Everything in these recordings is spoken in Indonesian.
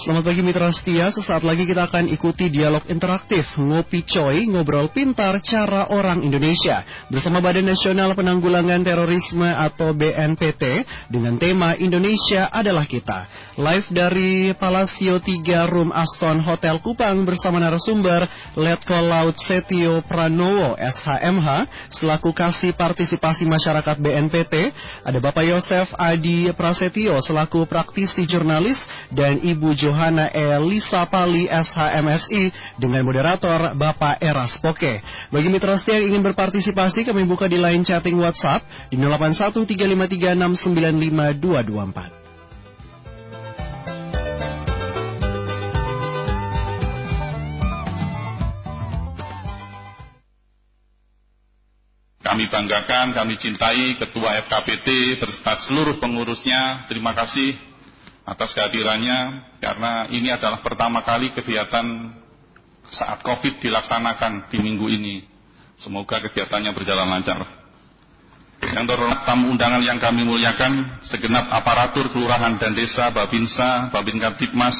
Selamat pagi Mitra Setia, sesaat lagi kita akan ikuti dialog interaktif. Ngopi Coy, Ngobrol Pintar Cara Orang Indonesia. Bersama Badan Nasional Penanggulangan Terorisme atau BNPT dengan tema Indonesia adalah kita. Live dari Palacio 3 Room Aston Hotel Kupang bersama narasumber Letkol Laut Setio Pranowo SHMH selaku kasih partisipasi masyarakat BNPT, ada Bapak Yosef Adi Prasetyo selaku praktisi jurnalis dan Ibu Jo Johanna Elisa Pali SHMSI dengan moderator Bapak Eras Poke. Bagi mitra setia yang ingin berpartisipasi kami buka di line chatting WhatsApp di 081353695224. Kami banggakan, kami cintai Ketua FKPT beserta seluruh pengurusnya. Terima kasih atas kehadirannya karena ini adalah pertama kali kegiatan saat COVID dilaksanakan di minggu ini. Semoga kegiatannya berjalan lancar. Yang terhormat tamu undangan yang kami muliakan, segenap aparatur kelurahan dan desa, Babinsa, Babin Kaptipmas,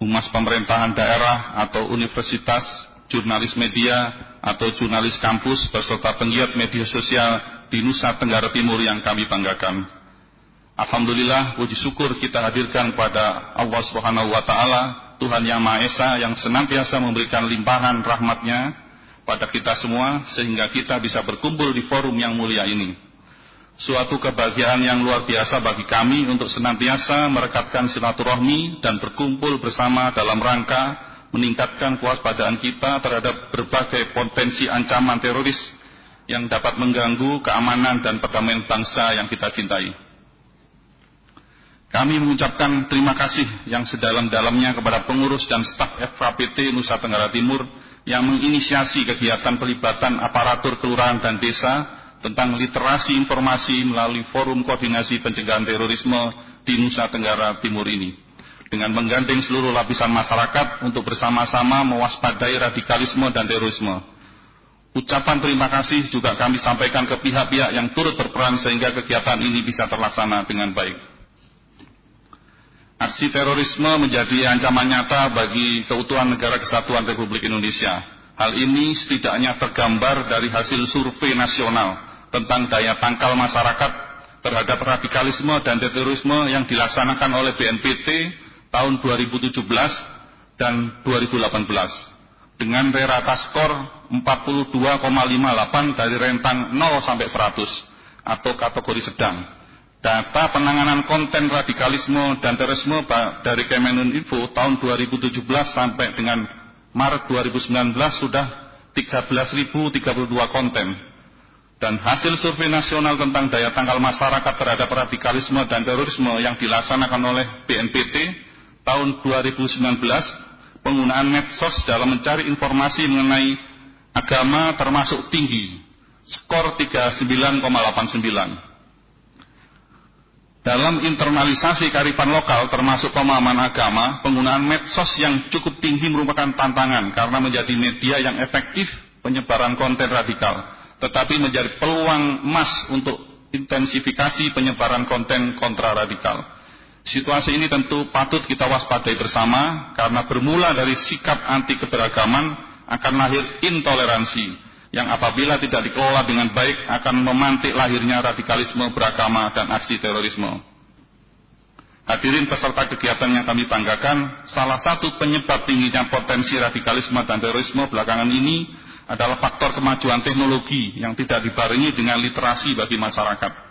Humas Pemerintahan Daerah atau Universitas, jurnalis media atau jurnalis kampus, beserta penggiat media sosial di Nusa Tenggara Timur yang kami banggakan. Alhamdulillah puji syukur kita hadirkan pada Allah Subhanahu wa taala, Tuhan yang Maha Esa yang senantiasa memberikan limpahan rahmatnya pada kita semua sehingga kita bisa berkumpul di forum yang mulia ini. Suatu kebahagiaan yang luar biasa bagi kami untuk senantiasa merekatkan silaturahmi dan berkumpul bersama dalam rangka meningkatkan kewaspadaan kita terhadap berbagai potensi ancaman teroris yang dapat mengganggu keamanan dan perdamaian bangsa yang kita cintai. Kami mengucapkan terima kasih yang sedalam-dalamnya kepada pengurus dan staf FKPT Nusa Tenggara Timur yang menginisiasi kegiatan pelibatan aparatur kelurahan dan desa tentang literasi informasi melalui forum koordinasi pencegahan terorisme di Nusa Tenggara Timur ini. Dengan menggandeng seluruh lapisan masyarakat untuk bersama-sama mewaspadai radikalisme dan terorisme. Ucapan terima kasih juga kami sampaikan ke pihak-pihak yang turut berperan sehingga kegiatan ini bisa terlaksana dengan baik. Aksi terorisme menjadi ancaman nyata bagi keutuhan negara kesatuan Republik Indonesia. Hal ini setidaknya tergambar dari hasil survei nasional tentang daya tangkal masyarakat terhadap radikalisme dan terorisme yang dilaksanakan oleh BNPT tahun 2017 dan 2018 dengan rata skor 42,58 dari rentang 0 sampai 100 atau kategori sedang Data penanganan konten radikalisme dan terorisme dari Kemeninfo tahun 2017 sampai dengan Maret 2019 sudah 13.032 konten. Dan hasil survei nasional tentang daya tangkal masyarakat terhadap radikalisme dan terorisme yang dilaksanakan oleh BNPT tahun 2019, penggunaan medsos dalam mencari informasi mengenai agama termasuk tinggi, skor 39,89 dalam internalisasi karifan lokal termasuk pemahaman agama, penggunaan medsos yang cukup tinggi merupakan tantangan karena menjadi media yang efektif penyebaran konten radikal, tetapi menjadi peluang emas untuk intensifikasi penyebaran konten kontra radikal. Situasi ini tentu patut kita waspadai bersama karena bermula dari sikap anti keberagaman akan lahir intoleransi yang apabila tidak dikelola dengan baik akan memantik lahirnya radikalisme beragama dan aksi terorisme. Hadirin peserta kegiatan yang kami banggakan, salah satu penyebab tingginya potensi radikalisme dan terorisme belakangan ini adalah faktor kemajuan teknologi yang tidak dibarengi dengan literasi bagi masyarakat.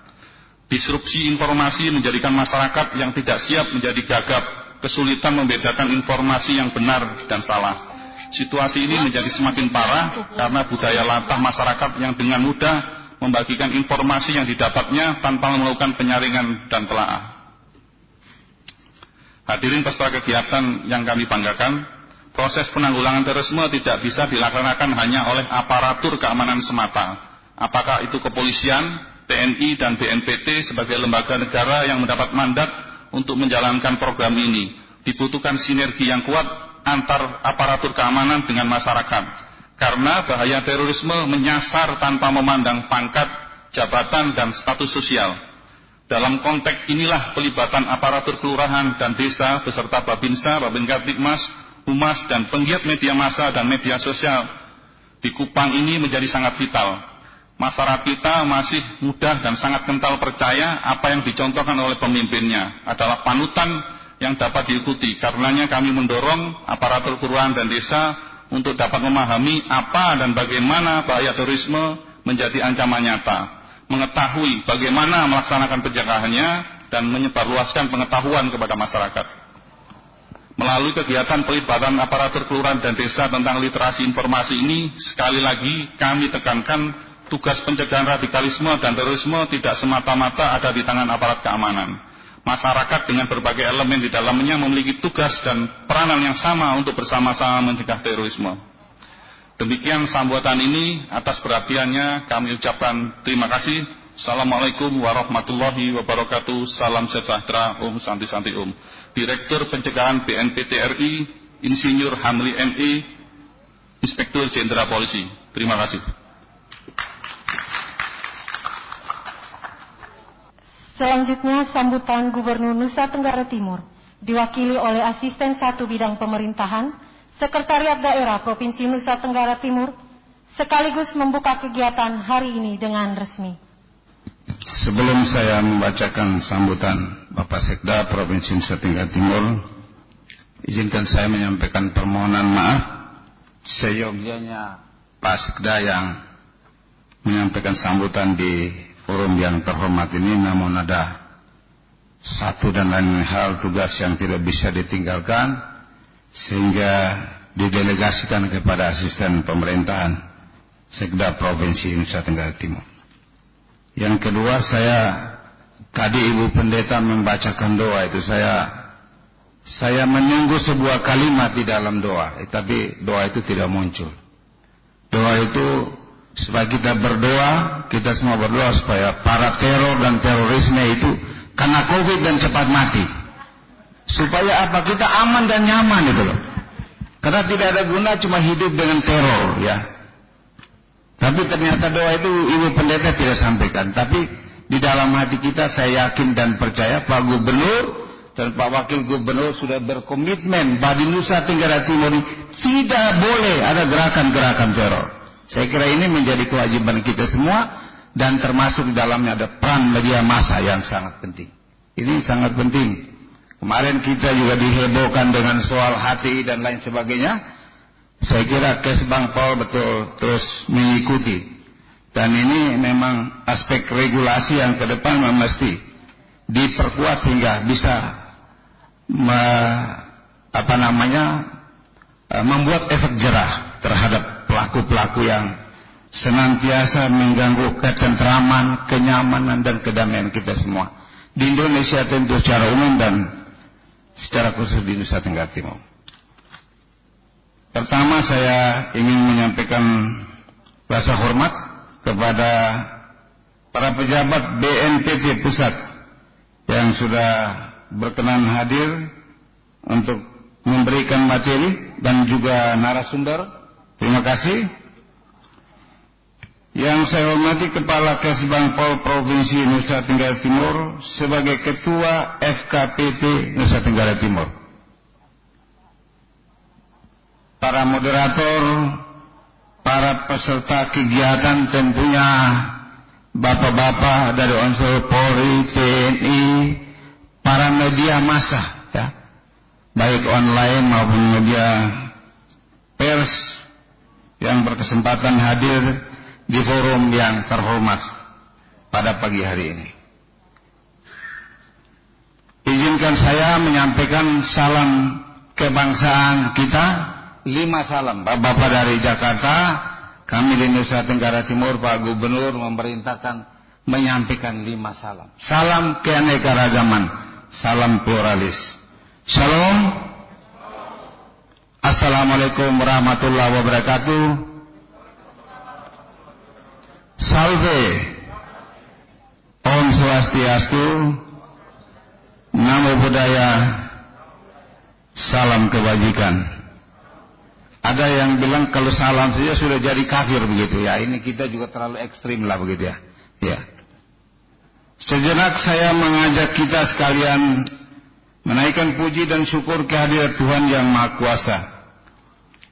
Disrupsi informasi menjadikan masyarakat yang tidak siap menjadi gagap, kesulitan membedakan informasi yang benar dan salah Situasi ini menjadi semakin parah karena budaya latah masyarakat yang dengan mudah membagikan informasi yang didapatnya tanpa melakukan penyaringan dan telaah. Hadirin peserta kegiatan yang kami banggakan, proses penanggulangan terorisme tidak bisa dilaksanakan hanya oleh aparatur keamanan semata. Apakah itu kepolisian, TNI, dan BNPT sebagai lembaga negara yang mendapat mandat untuk menjalankan program ini. Dibutuhkan sinergi yang kuat antar aparatur keamanan dengan masyarakat. Karena bahaya terorisme menyasar tanpa memandang pangkat, jabatan, dan status sosial. Dalam konteks inilah pelibatan aparatur kelurahan dan desa beserta Babinsa, Babinka Tikmas, Humas, dan penggiat media massa dan media sosial di Kupang ini menjadi sangat vital. Masyarakat kita masih mudah dan sangat kental percaya apa yang dicontohkan oleh pemimpinnya adalah panutan yang dapat diikuti. Karenanya kami mendorong aparatur kelurahan dan desa untuk dapat memahami apa dan bagaimana bahaya terorisme menjadi ancaman nyata mengetahui bagaimana melaksanakan pencegahannya dan menyebarluaskan pengetahuan kepada masyarakat. Melalui kegiatan pelibatan aparatur kelurahan dan desa tentang literasi informasi ini, sekali lagi kami tekankan tugas pencegahan radikalisme dan terorisme tidak semata-mata ada di tangan aparat keamanan. Masyarakat dengan berbagai elemen di dalamnya memiliki tugas dan peranan yang sama untuk bersama-sama mencegah terorisme. Demikian sambutan ini atas perhatiannya kami ucapkan terima kasih. Assalamualaikum warahmatullahi wabarakatuh. Salam sejahtera, Om Santi Santi Om. Direktur Pencegahan BNPT RI, Insinyur Hamli ME, Inspektur Jenderal Polisi. Terima kasih. Selanjutnya sambutan Gubernur Nusa Tenggara Timur diwakili oleh Asisten Satu Bidang Pemerintahan Sekretariat Daerah Provinsi Nusa Tenggara Timur sekaligus membuka kegiatan hari ini dengan resmi. Sebelum saya membacakan sambutan Bapak Sekda Provinsi Nusa Tenggara Timur, izinkan saya menyampaikan permohonan maaf seyogianya Pak Sekda yang menyampaikan sambutan di forum yang terhormat ini namun ada satu dan lain hal tugas yang tidak bisa ditinggalkan sehingga didelegasikan kepada asisten pemerintahan Sekda Provinsi Nusa Tenggara Timur. Yang kedua saya tadi Ibu Pendeta membacakan doa itu saya saya menunggu sebuah kalimat di dalam doa, eh, tapi doa itu tidak muncul. Doa itu supaya kita berdoa, kita semua berdoa supaya para teror dan terorisme itu karena Covid dan cepat mati. Supaya apa? Kita aman dan nyaman itu loh. Karena tidak ada guna cuma hidup dengan teror ya. Tapi ternyata doa itu Ibu Pendeta tidak sampaikan. Tapi di dalam hati kita saya yakin dan percaya Pak Gubernur dan Pak Wakil Gubernur sudah berkomitmen Badi Nusa Tenggara Timur tidak boleh ada gerakan-gerakan teror. Saya kira ini menjadi kewajiban kita semua dan termasuk dalamnya ada peran media massa yang sangat penting. Ini sangat penting. Kemarin kita juga dihebohkan dengan soal hati dan lain sebagainya. Saya kira Kesbang Pol betul terus mengikuti. Dan ini memang aspek regulasi yang ke depan mesti diperkuat sehingga bisa me, apa namanya e, membuat efek jerah terhadap pelaku-pelaku yang senantiasa mengganggu ketentraman, kenyamanan dan kedamaian kita semua. Di Indonesia tentu secara umum dan secara khusus di Nusa Tenggara Timur. Pertama saya ingin menyampaikan rasa hormat kepada para pejabat BNPT pusat yang sudah berkenan hadir untuk memberikan materi dan juga narasumber. Terima kasih. Yang saya hormati Kepala Kesbang Pol Provinsi Nusa Tenggara Timur sebagai Ketua FKPT Nusa Tenggara Timur. Para moderator, para peserta kegiatan tentunya bapak-bapak dari unsur Polri, TNI, para media massa, ya, baik online maupun media pers yang berkesempatan hadir di forum yang terhormat pada pagi hari ini. Izinkan saya menyampaikan salam kebangsaan kita, lima salam. Bapak-bapak dari Jakarta, kami di Nusa Tenggara Timur, Pak Gubernur memerintahkan menyampaikan lima salam. Salam keanekaragaman, salam pluralis. Shalom. Assalamualaikum warahmatullahi wabarakatuh. Salve. Om Swastiastu. Namo Buddhaya. Salam kebajikan. Ada yang bilang kalau salam saja sudah jadi kafir begitu ya. Ini kita juga terlalu ekstrim lah begitu ya. Ya. Sejenak saya mengajak kita sekalian menaikkan puji dan syukur kehadirat Tuhan yang Maha Kuasa.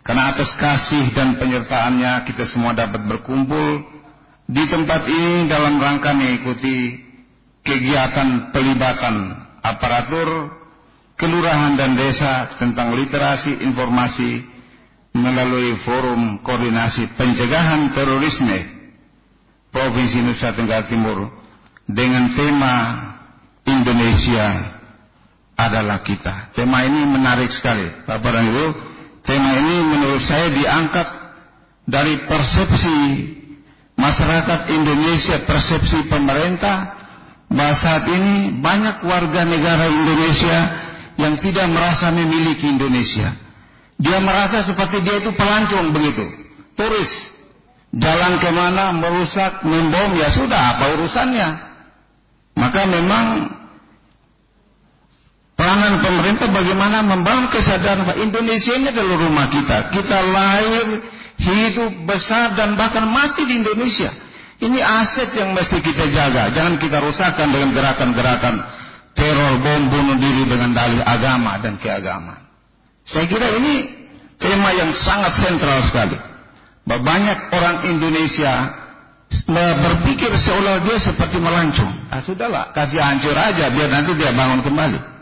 Karena atas kasih dan penyertaannya kita semua dapat berkumpul di tempat ini dalam rangka mengikuti kegiatan pelibatan aparatur kelurahan dan desa tentang literasi informasi melalui forum koordinasi pencegahan terorisme Provinsi Nusa Tenggara Timur dengan tema Indonesia adalah kita. Tema ini menarik sekali, Bapak dan Ibu. Tema ini menurut saya diangkat dari persepsi masyarakat Indonesia, persepsi pemerintah bahwa saat ini banyak warga negara Indonesia yang tidak merasa memiliki Indonesia. Dia merasa seperti dia itu pelancong begitu, turis jalan ke mana, merusak, membom, ya sudah, apa urusannya? Maka memang peranan pemerintah bagaimana membangun kesadaran bahwa Indonesia ini adalah rumah kita. Kita lahir, hidup, besar, dan bahkan mati di Indonesia. Ini aset yang mesti kita jaga. Jangan kita rusakkan dengan gerakan-gerakan teror, bom, bunuh diri dengan dalih agama dan keagamaan. Saya kira ini tema yang sangat sentral sekali. Banyak orang Indonesia berpikir seolah dia seperti melancong. Ah sudahlah, kasih hancur aja biar nanti dia bangun kembali.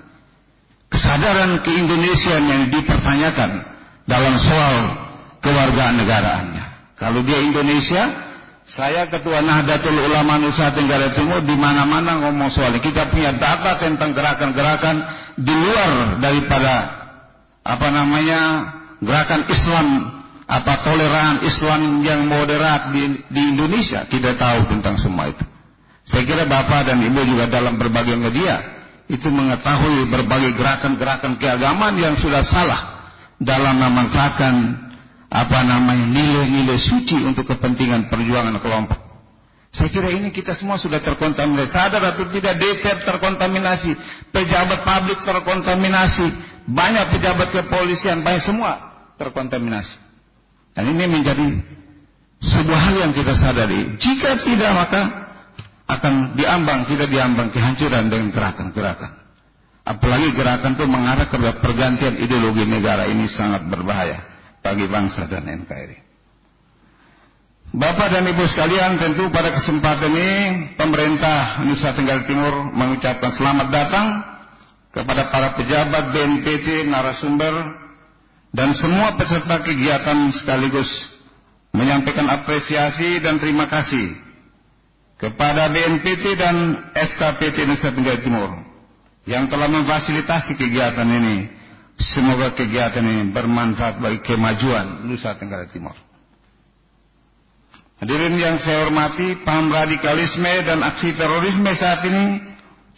Kesadaran keindonesiaan yang dipertanyakan dalam soal kewarganegaraannya. Kalau dia Indonesia, saya ketua Nahdlatul Ulama Nusa Tenggara Timur di mana-mana ngomong soal ini. Kita punya data tentang gerakan-gerakan di luar daripada apa namanya gerakan Islam apa toleran Islam yang moderat di, di Indonesia kita tahu tentang semua itu saya kira Bapak dan Ibu juga dalam berbagai media itu mengetahui berbagai gerakan-gerakan keagamaan yang sudah salah dalam memanfaatkan apa namanya nilai-nilai suci untuk kepentingan perjuangan kelompok. Saya kira ini kita semua sudah terkontaminasi. Sadar atau tidak DPR terkontaminasi pejabat publik terkontaminasi banyak pejabat kepolisian banyak semua terkontaminasi. Dan ini menjadi sebuah hal yang kita sadari. Jika tidak maka akan diambang, kita diambang kehancuran dengan gerakan-gerakan. Apalagi gerakan itu mengarah ke pergantian ideologi negara ini sangat berbahaya bagi bangsa dan NKRI. Bapak dan Ibu sekalian, tentu pada kesempatan ini pemerintah Nusa Tenggara Timur mengucapkan selamat datang kepada para pejabat BNPT, narasumber, dan semua peserta kegiatan sekaligus menyampaikan apresiasi dan terima kasih kepada BNPT dan FKPT Nusa Tenggara Timur yang telah memfasilitasi kegiatan ini. Semoga kegiatan ini bermanfaat bagi kemajuan Nusa Tenggara Timur. Hadirin yang saya hormati, paham radikalisme dan aksi terorisme saat ini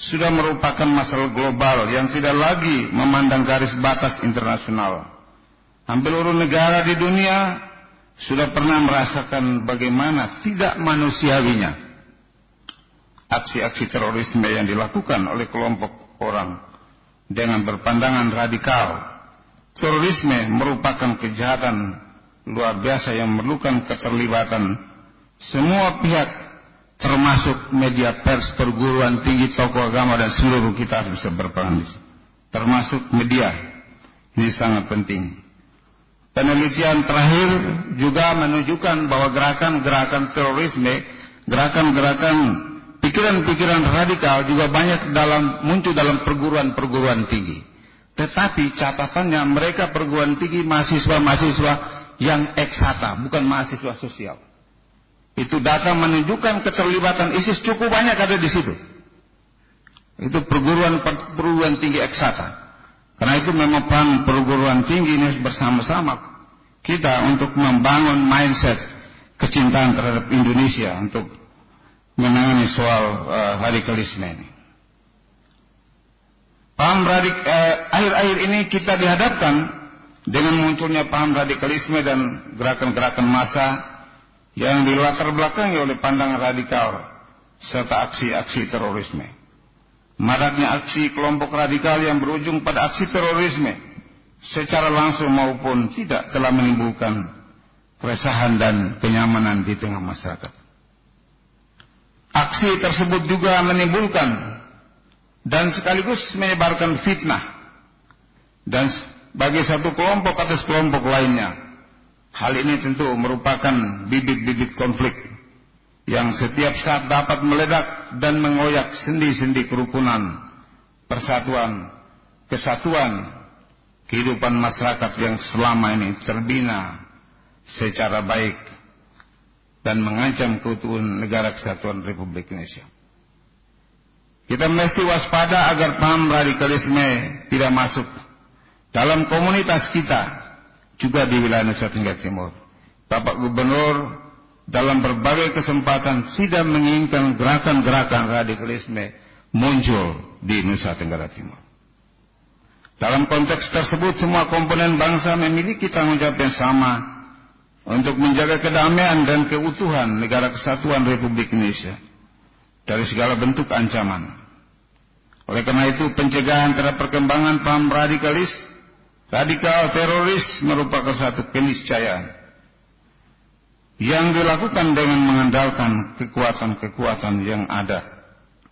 sudah merupakan masalah global yang tidak lagi memandang garis batas internasional Hampir seluruh negara di dunia sudah pernah merasakan bagaimana tidak manusiawinya aksi-aksi terorisme yang dilakukan oleh kelompok orang dengan berpandangan radikal. Terorisme merupakan kejahatan luar biasa yang memerlukan keterlibatan semua pihak termasuk media pers, perguruan tinggi, tokoh agama dan seluruh kita harus bisa berperan termasuk media. Ini sangat penting. Penelitian terakhir juga menunjukkan bahwa gerakan-gerakan terorisme, gerakan-gerakan pikiran-pikiran radikal juga banyak dalam muncul dalam perguruan-perguruan tinggi. Tetapi catatannya mereka perguruan tinggi mahasiswa-mahasiswa yang eksata, bukan mahasiswa sosial. Itu data menunjukkan keterlibatan ISIS cukup banyak ada di situ. Itu perguruan perguruan tinggi eksata. Karena itu memang peran perguruan tinggi ini bersama-sama kita untuk membangun mindset kecintaan terhadap Indonesia untuk menangani soal uh, radikalisme ini. Paham radik uh, akhir-akhir ini kita dihadapkan dengan munculnya paham radikalisme dan gerakan-gerakan massa yang dilatar belakangi oleh pandangan radikal serta aksi-aksi terorisme maraknya aksi kelompok radikal yang berujung pada aksi terorisme secara langsung maupun tidak telah menimbulkan keresahan dan kenyamanan di tengah masyarakat. Aksi tersebut juga menimbulkan dan sekaligus menyebarkan fitnah dan bagi satu kelompok atas kelompok lainnya. Hal ini tentu merupakan bibit-bibit konflik yang setiap saat dapat meledak dan mengoyak sendi-sendi kerukunan, persatuan, kesatuan, kehidupan masyarakat yang selama ini terbina secara baik dan mengancam keutuhan negara kesatuan Republik Indonesia. Kita mesti waspada agar paham radikalisme tidak masuk dalam komunitas kita juga di wilayah Nusa Tenggara Timur. Bapak Gubernur dalam berbagai kesempatan tidak menginginkan gerakan-gerakan radikalisme muncul di Nusa Tenggara Timur. Dalam konteks tersebut semua komponen bangsa memiliki tanggung jawab yang sama untuk menjaga kedamaian dan keutuhan negara kesatuan Republik Indonesia dari segala bentuk ancaman. Oleh karena itu pencegahan terhadap perkembangan paham radikalis, radikal teroris merupakan satu keniscayaan yang dilakukan dengan mengandalkan kekuatan-kekuatan yang ada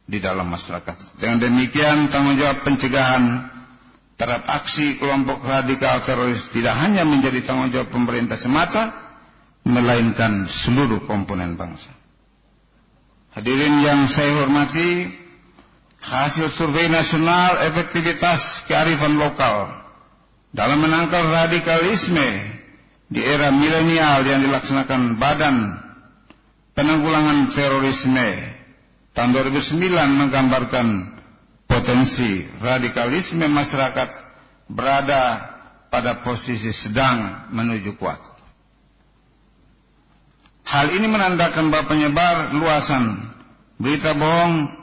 di dalam masyarakat. Dengan demikian tanggung jawab pencegahan terhadap aksi kelompok radikal teroris tidak hanya menjadi tanggung jawab pemerintah semata, melainkan seluruh komponen bangsa. Hadirin yang saya hormati, hasil survei nasional efektivitas kearifan lokal dalam menangkal radikalisme di era milenial yang dilaksanakan Badan Penanggulangan Terorisme tahun 2009 menggambarkan potensi radikalisme masyarakat berada pada posisi sedang menuju kuat. Hal ini menandakan bahwa penyebar luasan berita bohong,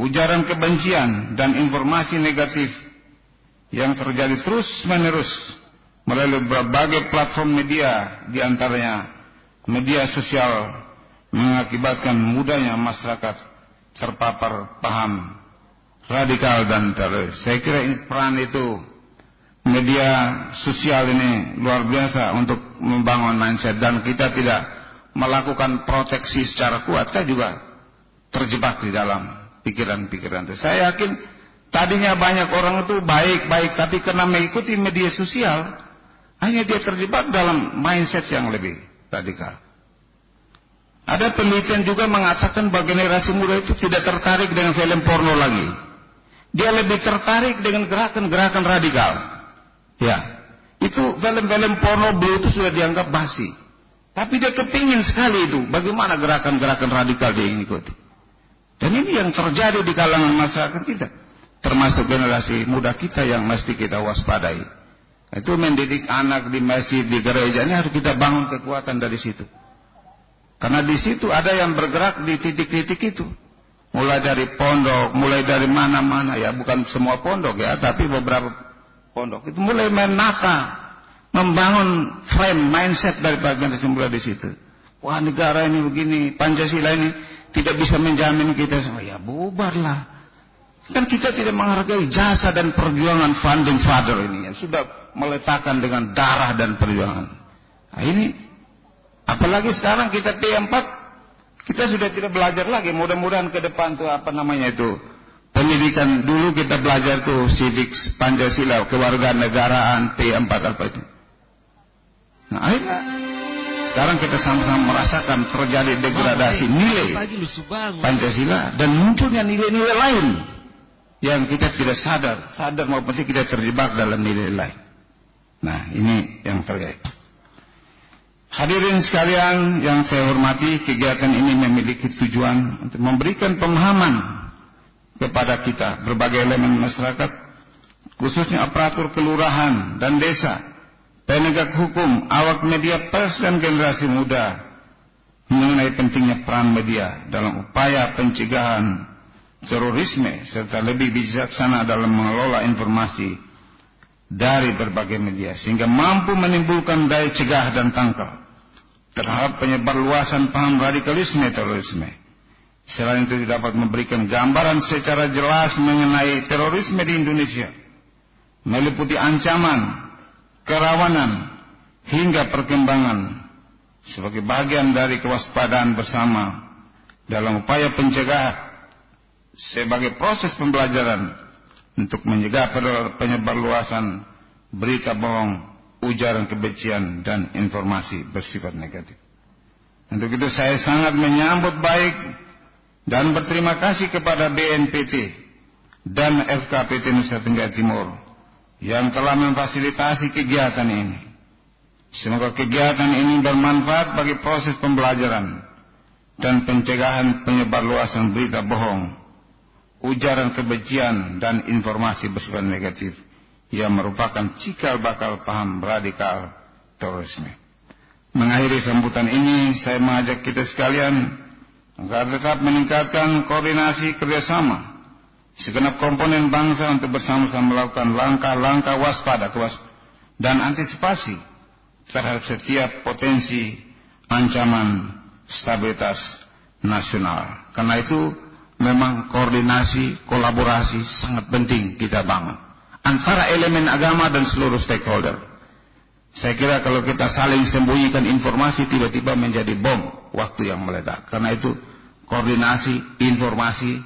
ujaran kebencian dan informasi negatif yang terjadi terus-menerus melalui berbagai platform media di antaranya media sosial mengakibatkan mudahnya masyarakat terpapar paham radikal dan teroris. Saya kira ini peran itu media sosial ini luar biasa untuk membangun mindset dan kita tidak melakukan proteksi secara kuat, saya juga terjebak di dalam pikiran-pikiran itu. Saya yakin tadinya banyak orang itu baik-baik, tapi karena mengikuti media sosial, hanya dia terjebak dalam mindset yang lebih radikal. Ada penelitian juga mengatakan bahwa generasi muda itu tidak tertarik dengan film porno lagi. Dia lebih tertarik dengan gerakan-gerakan radikal. Ya, itu film-film porno itu sudah dianggap basi. Tapi dia kepingin sekali itu. Bagaimana gerakan-gerakan radikal dia ikuti. Dan ini yang terjadi di kalangan masyarakat kita. Termasuk generasi muda kita yang mesti kita waspadai. Itu mendidik anak di masjid, di gereja. Ini harus kita bangun kekuatan dari situ. Karena di situ ada yang bergerak di titik-titik itu. Mulai dari pondok, mulai dari mana-mana. Ya bukan semua pondok ya, tapi beberapa pondok. Itu mulai menata membangun frame mindset dari bagian mulai di situ. Wah negara ini begini, Pancasila ini tidak bisa menjamin kita semua. Ya bubarlah. Kan kita tidak menghargai jasa dan perjuangan funding father ini yang sudah meletakkan dengan darah dan perjuangan. Nah ini apalagi sekarang kita P4 kita sudah tidak belajar lagi. Mudah-mudahan ke depan tuh apa namanya itu pendidikan dulu kita belajar tuh civics Pancasila kewarganegaraan P4 apa itu. Nah akhirnya sekarang kita sama-sama merasakan terjadi degradasi nilai Pancasila dan munculnya nilai-nilai lain yang kita tidak sadar, sadar maupun kita terjebak dalam nilai lain. Nah ini yang terjadi. Hadirin sekalian yang saya hormati, kegiatan ini memiliki tujuan untuk memberikan pemahaman kepada kita berbagai elemen masyarakat, khususnya aparatur kelurahan dan desa penegak hukum, awak media pers dan generasi muda mengenai pentingnya peran media dalam upaya pencegahan terorisme serta lebih bijaksana dalam mengelola informasi dari berbagai media sehingga mampu menimbulkan daya cegah dan tangkal terhadap penyebar luasan paham radikalisme terorisme. Selain itu dapat memberikan gambaran secara jelas mengenai terorisme di Indonesia meliputi ancaman, kerawanan hingga perkembangan sebagai bagian dari kewaspadaan bersama dalam upaya pencegahan sebagai proses pembelajaran untuk mencegah penyebar luasan berita bohong, ujaran kebencian dan informasi bersifat negatif. Untuk itu saya sangat menyambut baik dan berterima kasih kepada BNPT dan FKPT Nusa Tenggara Timur yang telah memfasilitasi kegiatan ini. Semoga kegiatan ini bermanfaat bagi proses pembelajaran dan pencegahan penyebar luasan berita bohong ujaran kebencian dan informasi bersifat negatif yang merupakan cikal bakal paham radikal terorisme. Mengakhiri sambutan ini, saya mengajak kita sekalian agar tetap meningkatkan koordinasi kerjasama segenap komponen bangsa untuk bersama-sama melakukan langkah-langkah waspada dan antisipasi terhadap setiap potensi ancaman stabilitas nasional. Karena itu memang koordinasi, kolaborasi sangat penting kita bangun. Antara elemen agama dan seluruh stakeholder. Saya kira kalau kita saling sembunyikan informasi tiba-tiba menjadi bom waktu yang meledak. Karena itu koordinasi, informasi,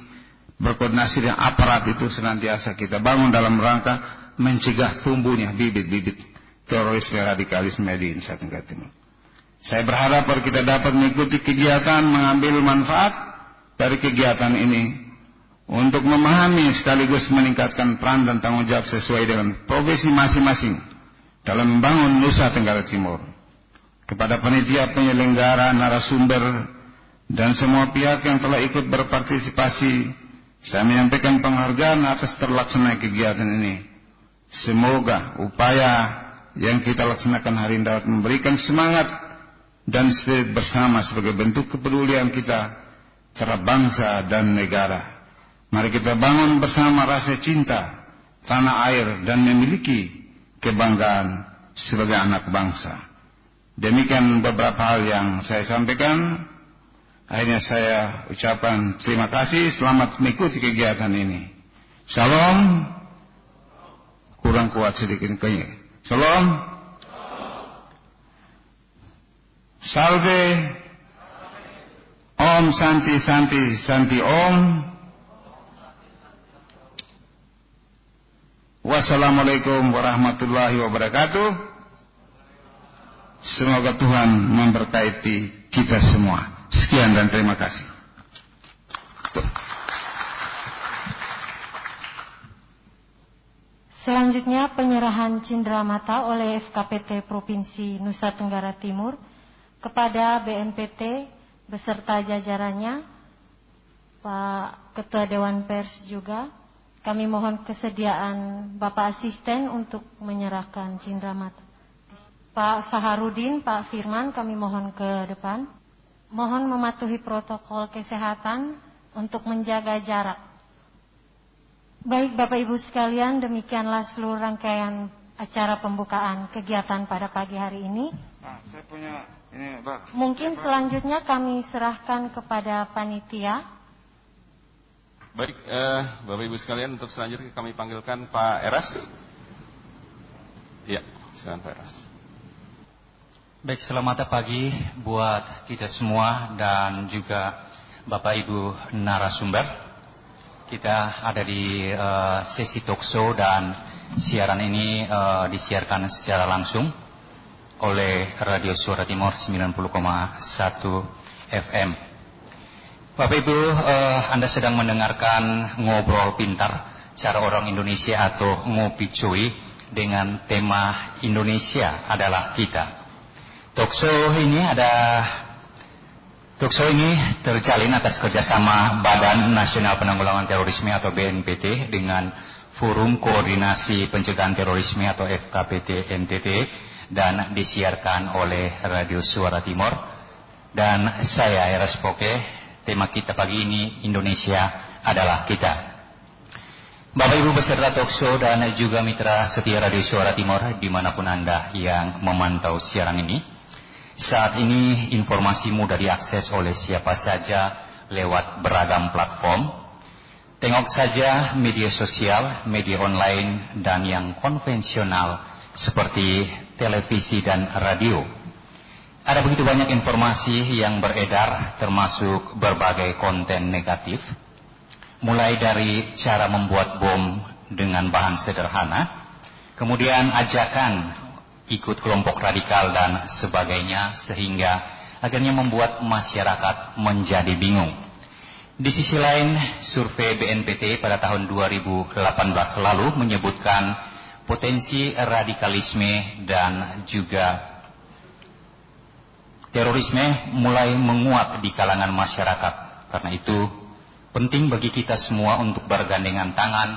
berkoordinasi dengan aparat itu senantiasa kita bangun dalam rangka mencegah tumbuhnya bibit-bibit terorisme radikalisme di Indonesia Tenggara Timur. Saya berharap kita dapat mengikuti kegiatan mengambil manfaat dari kegiatan ini untuk memahami sekaligus meningkatkan peran dan tanggung jawab sesuai dengan profesi masing-masing dalam membangun Nusa Tenggara Timur. Kepada panitia penyelenggara, narasumber, dan semua pihak yang telah ikut berpartisipasi, saya menyampaikan penghargaan atas terlaksana kegiatan ini. Semoga upaya yang kita laksanakan hari ini dapat memberikan semangat dan spirit bersama sebagai bentuk kepedulian kita terhadap bangsa dan negara. Mari kita bangun bersama rasa cinta tanah air dan memiliki kebanggaan sebagai anak bangsa. Demikian beberapa hal yang saya sampaikan. Akhirnya saya ucapkan terima kasih, selamat mengikuti kegiatan ini. Shalom. Kurang kuat sedikit kayaknya. Shalom. Salve Om Santi Santi Santi Om. Wassalamualaikum warahmatullahi wabarakatuh. Semoga Tuhan memberkati kita semua. Sekian dan terima kasih. Selanjutnya penyerahan cindera mata oleh FKPT Provinsi Nusa Tenggara Timur kepada BNPT beserta jajarannya, Pak Ketua Dewan Pers juga. Kami mohon kesediaan Bapak Asisten untuk menyerahkan cindera mata. Pak Saharudin, Pak Firman, kami mohon ke depan. Mohon mematuhi protokol kesehatan untuk menjaga jarak. Baik Bapak Ibu sekalian, demikianlah seluruh rangkaian acara pembukaan kegiatan pada pagi hari ini. Nah, saya punya ini, Pak. Mungkin selanjutnya kami serahkan kepada panitia. Baik, eh, Bapak Ibu sekalian, untuk selanjutnya kami panggilkan Pak Eras. Ya, silakan Pak Eras. Baik, selamat pagi buat kita semua dan juga Bapak Ibu narasumber. Kita ada di uh, sesi talkshow dan siaran ini uh, disiarkan secara langsung oleh Radio Suara Timur 90,1 FM. Bapak Ibu, uh, Anda sedang mendengarkan ngobrol pintar cara orang Indonesia atau ngopi cuy dengan tema Indonesia adalah kita. Talkshow ini ada Talkshow ini terjalin atas kerjasama Badan Nasional Penanggulangan Terorisme atau BNPT dengan Forum Koordinasi Pencegahan Terorisme atau FKPT NTT dan disiarkan oleh Radio Suara Timur. Dan saya Eras Poke, tema kita pagi ini Indonesia adalah kita. Bapak Ibu beserta talkshow dan juga mitra setia Radio Suara Timur di mana pun Anda yang memantau siaran ini. Saat ini informasi mudah diakses oleh siapa saja lewat beragam platform. Tengok saja media sosial, media online, dan yang konvensional seperti televisi dan radio. Ada begitu banyak informasi yang beredar termasuk berbagai konten negatif. Mulai dari cara membuat bom dengan bahan sederhana, kemudian ajakan ikut kelompok radikal dan sebagainya sehingga akhirnya membuat masyarakat menjadi bingung. Di sisi lain, survei BNPT pada tahun 2018 lalu menyebutkan potensi radikalisme dan juga terorisme mulai menguat di kalangan masyarakat. Karena itu penting bagi kita semua untuk bergandengan tangan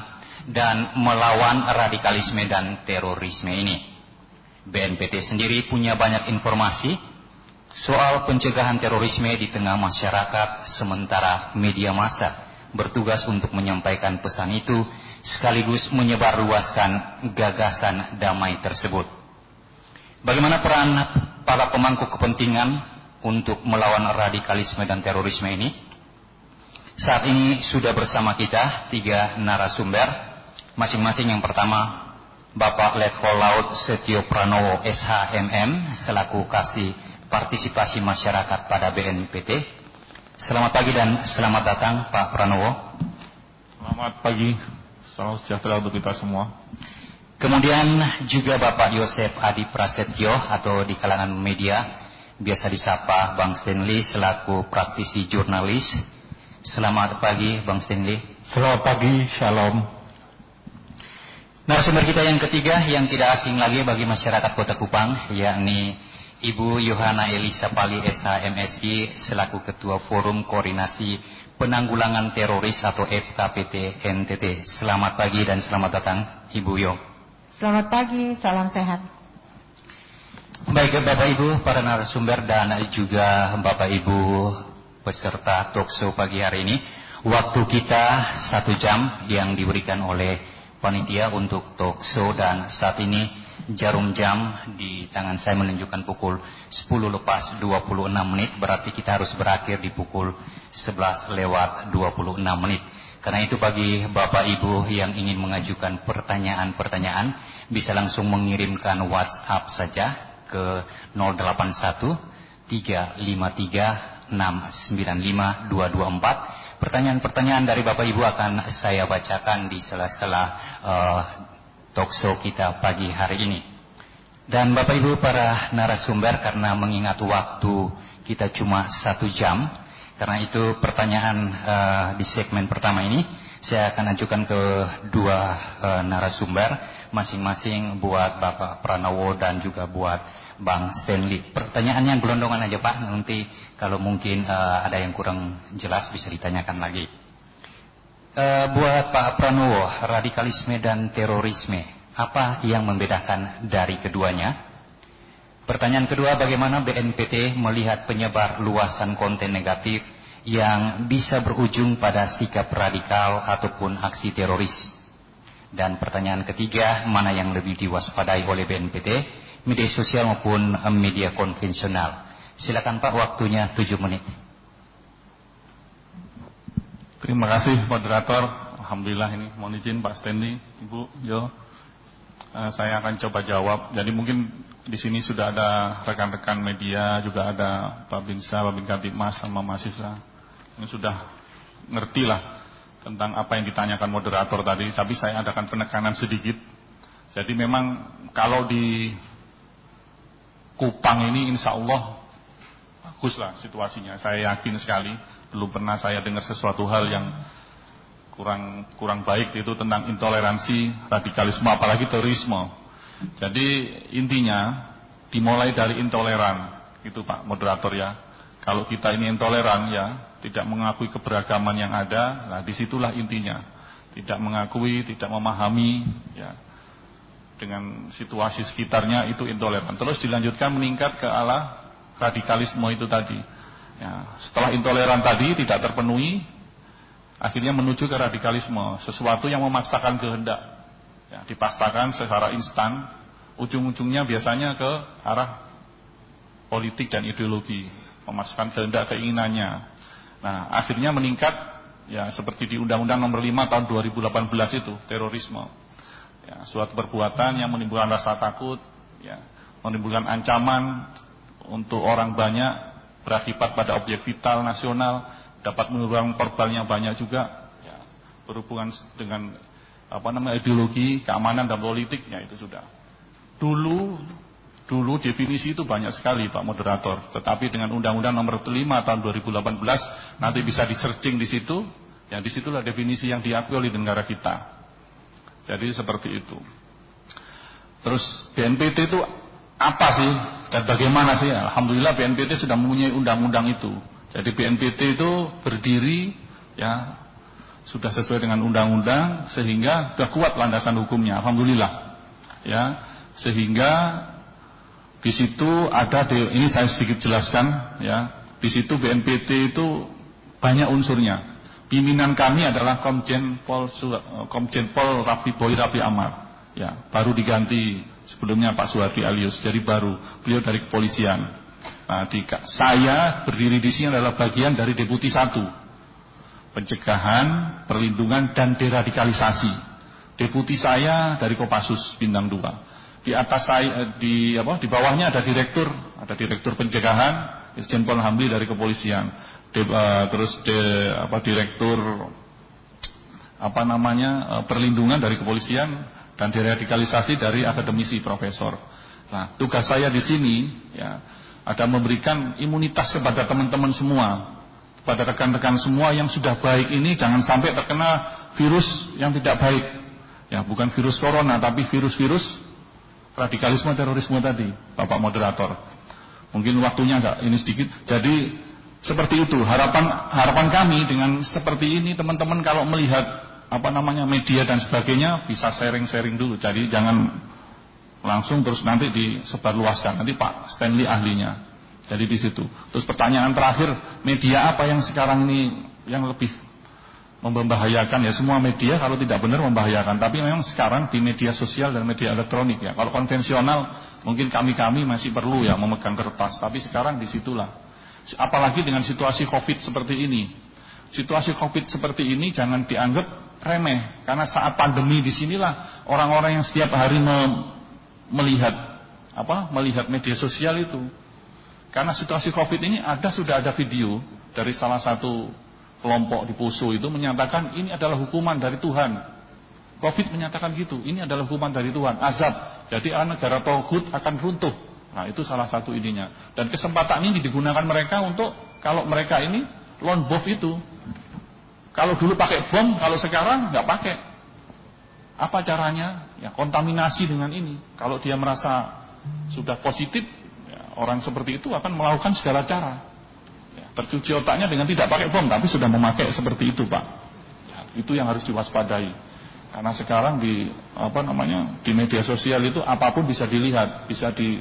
dan melawan radikalisme dan terorisme ini. BNPT sendiri punya banyak informasi soal pencegahan terorisme di tengah masyarakat sementara media massa bertugas untuk menyampaikan pesan itu sekaligus menyebarluaskan gagasan damai tersebut. Bagaimana peran para pemangku kepentingan untuk melawan radikalisme dan terorisme ini? Saat ini sudah bersama kita tiga narasumber, masing-masing yang pertama Bapak Letkol Laut Setio Pranowo SHMM selaku kasih partisipasi masyarakat pada BNPT. Selamat pagi dan selamat datang Pak Pranowo. Selamat pagi, salam sejahtera untuk kita semua. Kemudian juga Bapak Yosef Adi Prasetyo atau di kalangan media biasa disapa Bang Stanley selaku praktisi jurnalis. Selamat pagi Bang Stanley. Selamat pagi, shalom. Narasumber kita yang ketiga yang tidak asing lagi bagi masyarakat Kota Kupang yakni Ibu Yohana Elisa Pali SHMSI selaku Ketua Forum Koordinasi Penanggulangan Teroris atau FKPT NTT. Selamat pagi dan selamat datang Ibu Yo. Selamat pagi, salam sehat. Baik Bapak Ibu, para narasumber dan juga Bapak Ibu peserta talkshow pagi hari ini. Waktu kita satu jam yang diberikan oleh panitia untuk talkshow dan saat ini jarum jam di tangan saya menunjukkan pukul 10 lepas 26 menit berarti kita harus berakhir di pukul 11 lewat 26 menit. Karena itu bagi Bapak Ibu yang ingin mengajukan pertanyaan-pertanyaan bisa langsung mengirimkan WhatsApp saja ke 081 353 695 224. Pertanyaan-pertanyaan dari Bapak Ibu akan saya bacakan di sela-sela uh, talkshow kita pagi hari ini. Dan Bapak Ibu para narasumber karena mengingat waktu kita cuma satu jam, karena itu pertanyaan uh, di segmen pertama ini saya akan ajukan ke dua uh, narasumber masing-masing buat Bapak Pranowo dan juga buat Bang Stanley. Pertanyaannya gelondongan aja Pak, nanti kalau mungkin uh, ada yang kurang jelas bisa ditanyakan lagi. Uh, buat Pak Pranowo, radikalisme dan terorisme, apa yang membedakan dari keduanya? Pertanyaan kedua, bagaimana BNPT melihat penyebar luasan konten negatif yang bisa berujung pada sikap radikal ataupun aksi teroris? Dan pertanyaan ketiga, mana yang lebih diwaspadai oleh BNPT, media sosial maupun media konvensional? Silakan Pak, waktunya 7 menit. Terima kasih moderator. Alhamdulillah ini mohon izin Pak Stanley, Ibu, Yo. Uh, saya akan coba jawab. Jadi mungkin di sini sudah ada rekan-rekan media, juga ada Pak Binsa, Pak Bin Mas sama mahasiswa. Ini sudah ngerti lah tentang apa yang ditanyakan moderator tadi, tapi saya adakan penekanan sedikit. Jadi memang kalau di Kupang ini insya Allah baguslah situasinya. Saya yakin sekali, belum pernah saya dengar sesuatu hal yang kurang kurang baik itu tentang intoleransi, radikalisme, apalagi terorisme. Jadi intinya dimulai dari intoleran, itu Pak moderator ya. Kalau kita ini intoleran ya, tidak mengakui keberagaman yang ada, nah di situlah intinya. Tidak mengakui, tidak memahami, ya, dengan situasi sekitarnya itu intoleran. Terus dilanjutkan meningkat ke arah radikalisme itu tadi. Ya, setelah intoleran tadi tidak terpenuhi, akhirnya menuju ke radikalisme, sesuatu yang memaksakan kehendak ya, dipastakan secara instan, ujung-ujungnya biasanya ke arah politik dan ideologi, memasukkan kehendak keinginannya. Nah, akhirnya meningkat ya seperti di Undang-Undang Nomor 5 tahun 2018 itu, terorisme. Ya, suatu perbuatan yang menimbulkan rasa takut, ya, menimbulkan ancaman untuk orang banyak berakibat pada objek vital nasional, dapat mengurangi korban yang banyak juga, ya, berhubungan dengan apa namanya ideologi, keamanan dan politik, ya itu sudah. Dulu Dulu definisi itu banyak sekali Pak Moderator, tetapi dengan Undang-Undang Nomor 5 tahun 2018 nanti bisa di searching di situ, yang di situlah definisi yang diakui oleh negara kita. Jadi seperti itu. Terus BNPT itu apa sih dan bagaimana sih? Alhamdulillah BNPT sudah mempunyai undang-undang itu. Jadi BNPT itu berdiri ya sudah sesuai dengan undang-undang sehingga sudah kuat landasan hukumnya. Alhamdulillah. Ya, sehingga di situ ada ini saya sedikit jelaskan ya. Di situ BNPT itu banyak unsurnya. Pimpinan kami adalah Komjen Pol Komjen Pol Rafi Boy Rafi Amar. Ya, baru diganti sebelumnya Pak Suhardi Alius, jadi baru beliau dari kepolisian. Nah, di, saya berdiri di sini adalah bagian dari Deputi satu pencegahan, perlindungan dan deradikalisasi. Deputi saya dari Kopassus Bintang 2 di atas saya eh, di apa di bawahnya ada direktur ada direktur pencegahan Irjen Pol Hamdi dari kepolisian de, uh, terus de, apa direktur apa namanya uh, perlindungan dari kepolisian dan deradikalisasi dari akademisi profesor nah tugas saya di sini ya ada memberikan imunitas kepada teman-teman semua kepada rekan-rekan semua yang sudah baik ini jangan sampai terkena virus yang tidak baik ya bukan virus corona tapi virus-virus radikalisme terorisme tadi, Bapak moderator. Mungkin waktunya agak ini sedikit. Jadi seperti itu harapan harapan kami dengan seperti ini teman-teman kalau melihat apa namanya media dan sebagainya bisa sharing-sharing dulu. Jadi jangan langsung terus nanti disebarluaskan. Nanti Pak Stanley ahlinya. Jadi di situ. Terus pertanyaan terakhir, media apa yang sekarang ini yang lebih membahayakan ya semua media kalau tidak benar membahayakan tapi memang sekarang di media sosial dan media elektronik ya kalau konvensional mungkin kami-kami masih perlu ya memegang kertas tapi sekarang di situlah apalagi dengan situasi covid seperti ini situasi covid seperti ini jangan dianggap remeh karena saat pandemi di sinilah orang-orang yang setiap hari me melihat apa melihat media sosial itu karena situasi covid ini ada sudah ada video dari salah satu kelompok di Poso itu menyatakan ini adalah hukuman dari Tuhan. Covid menyatakan gitu, ini adalah hukuman dari Tuhan, azab. Jadi negara Togut akan runtuh. Nah itu salah satu ininya. Dan kesempatan ini digunakan mereka untuk kalau mereka ini lone wolf itu. Kalau dulu pakai bom, kalau sekarang nggak pakai. Apa caranya? Ya kontaminasi dengan ini. Kalau dia merasa sudah positif, ya, orang seperti itu akan melakukan segala cara. Tercuci otaknya dengan tidak pakai bom, tapi sudah memakai seperti itu, Pak. Ya, itu yang harus diwaspadai. Karena sekarang di apa namanya di media sosial itu apa pun bisa dilihat, bisa di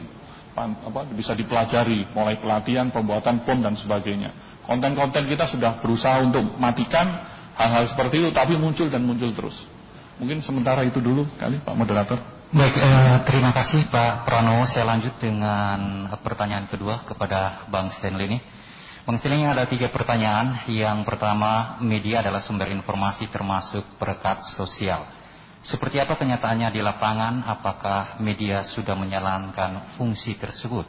apa, bisa dipelajari, mulai pelatihan, pembuatan bom dan sebagainya. Konten-konten kita sudah berusaha untuk matikan hal-hal seperti itu, tapi muncul dan muncul terus. Mungkin sementara itu dulu kali Pak Moderator. Baik, eh, terima kasih Pak Pranowo. Saya lanjut dengan pertanyaan kedua kepada Bang Stanley ini. Mengistilahnya ada tiga pertanyaan. Yang pertama, media adalah sumber informasi termasuk perekat sosial. Seperti apa kenyataannya di lapangan? Apakah media sudah menjalankan fungsi tersebut?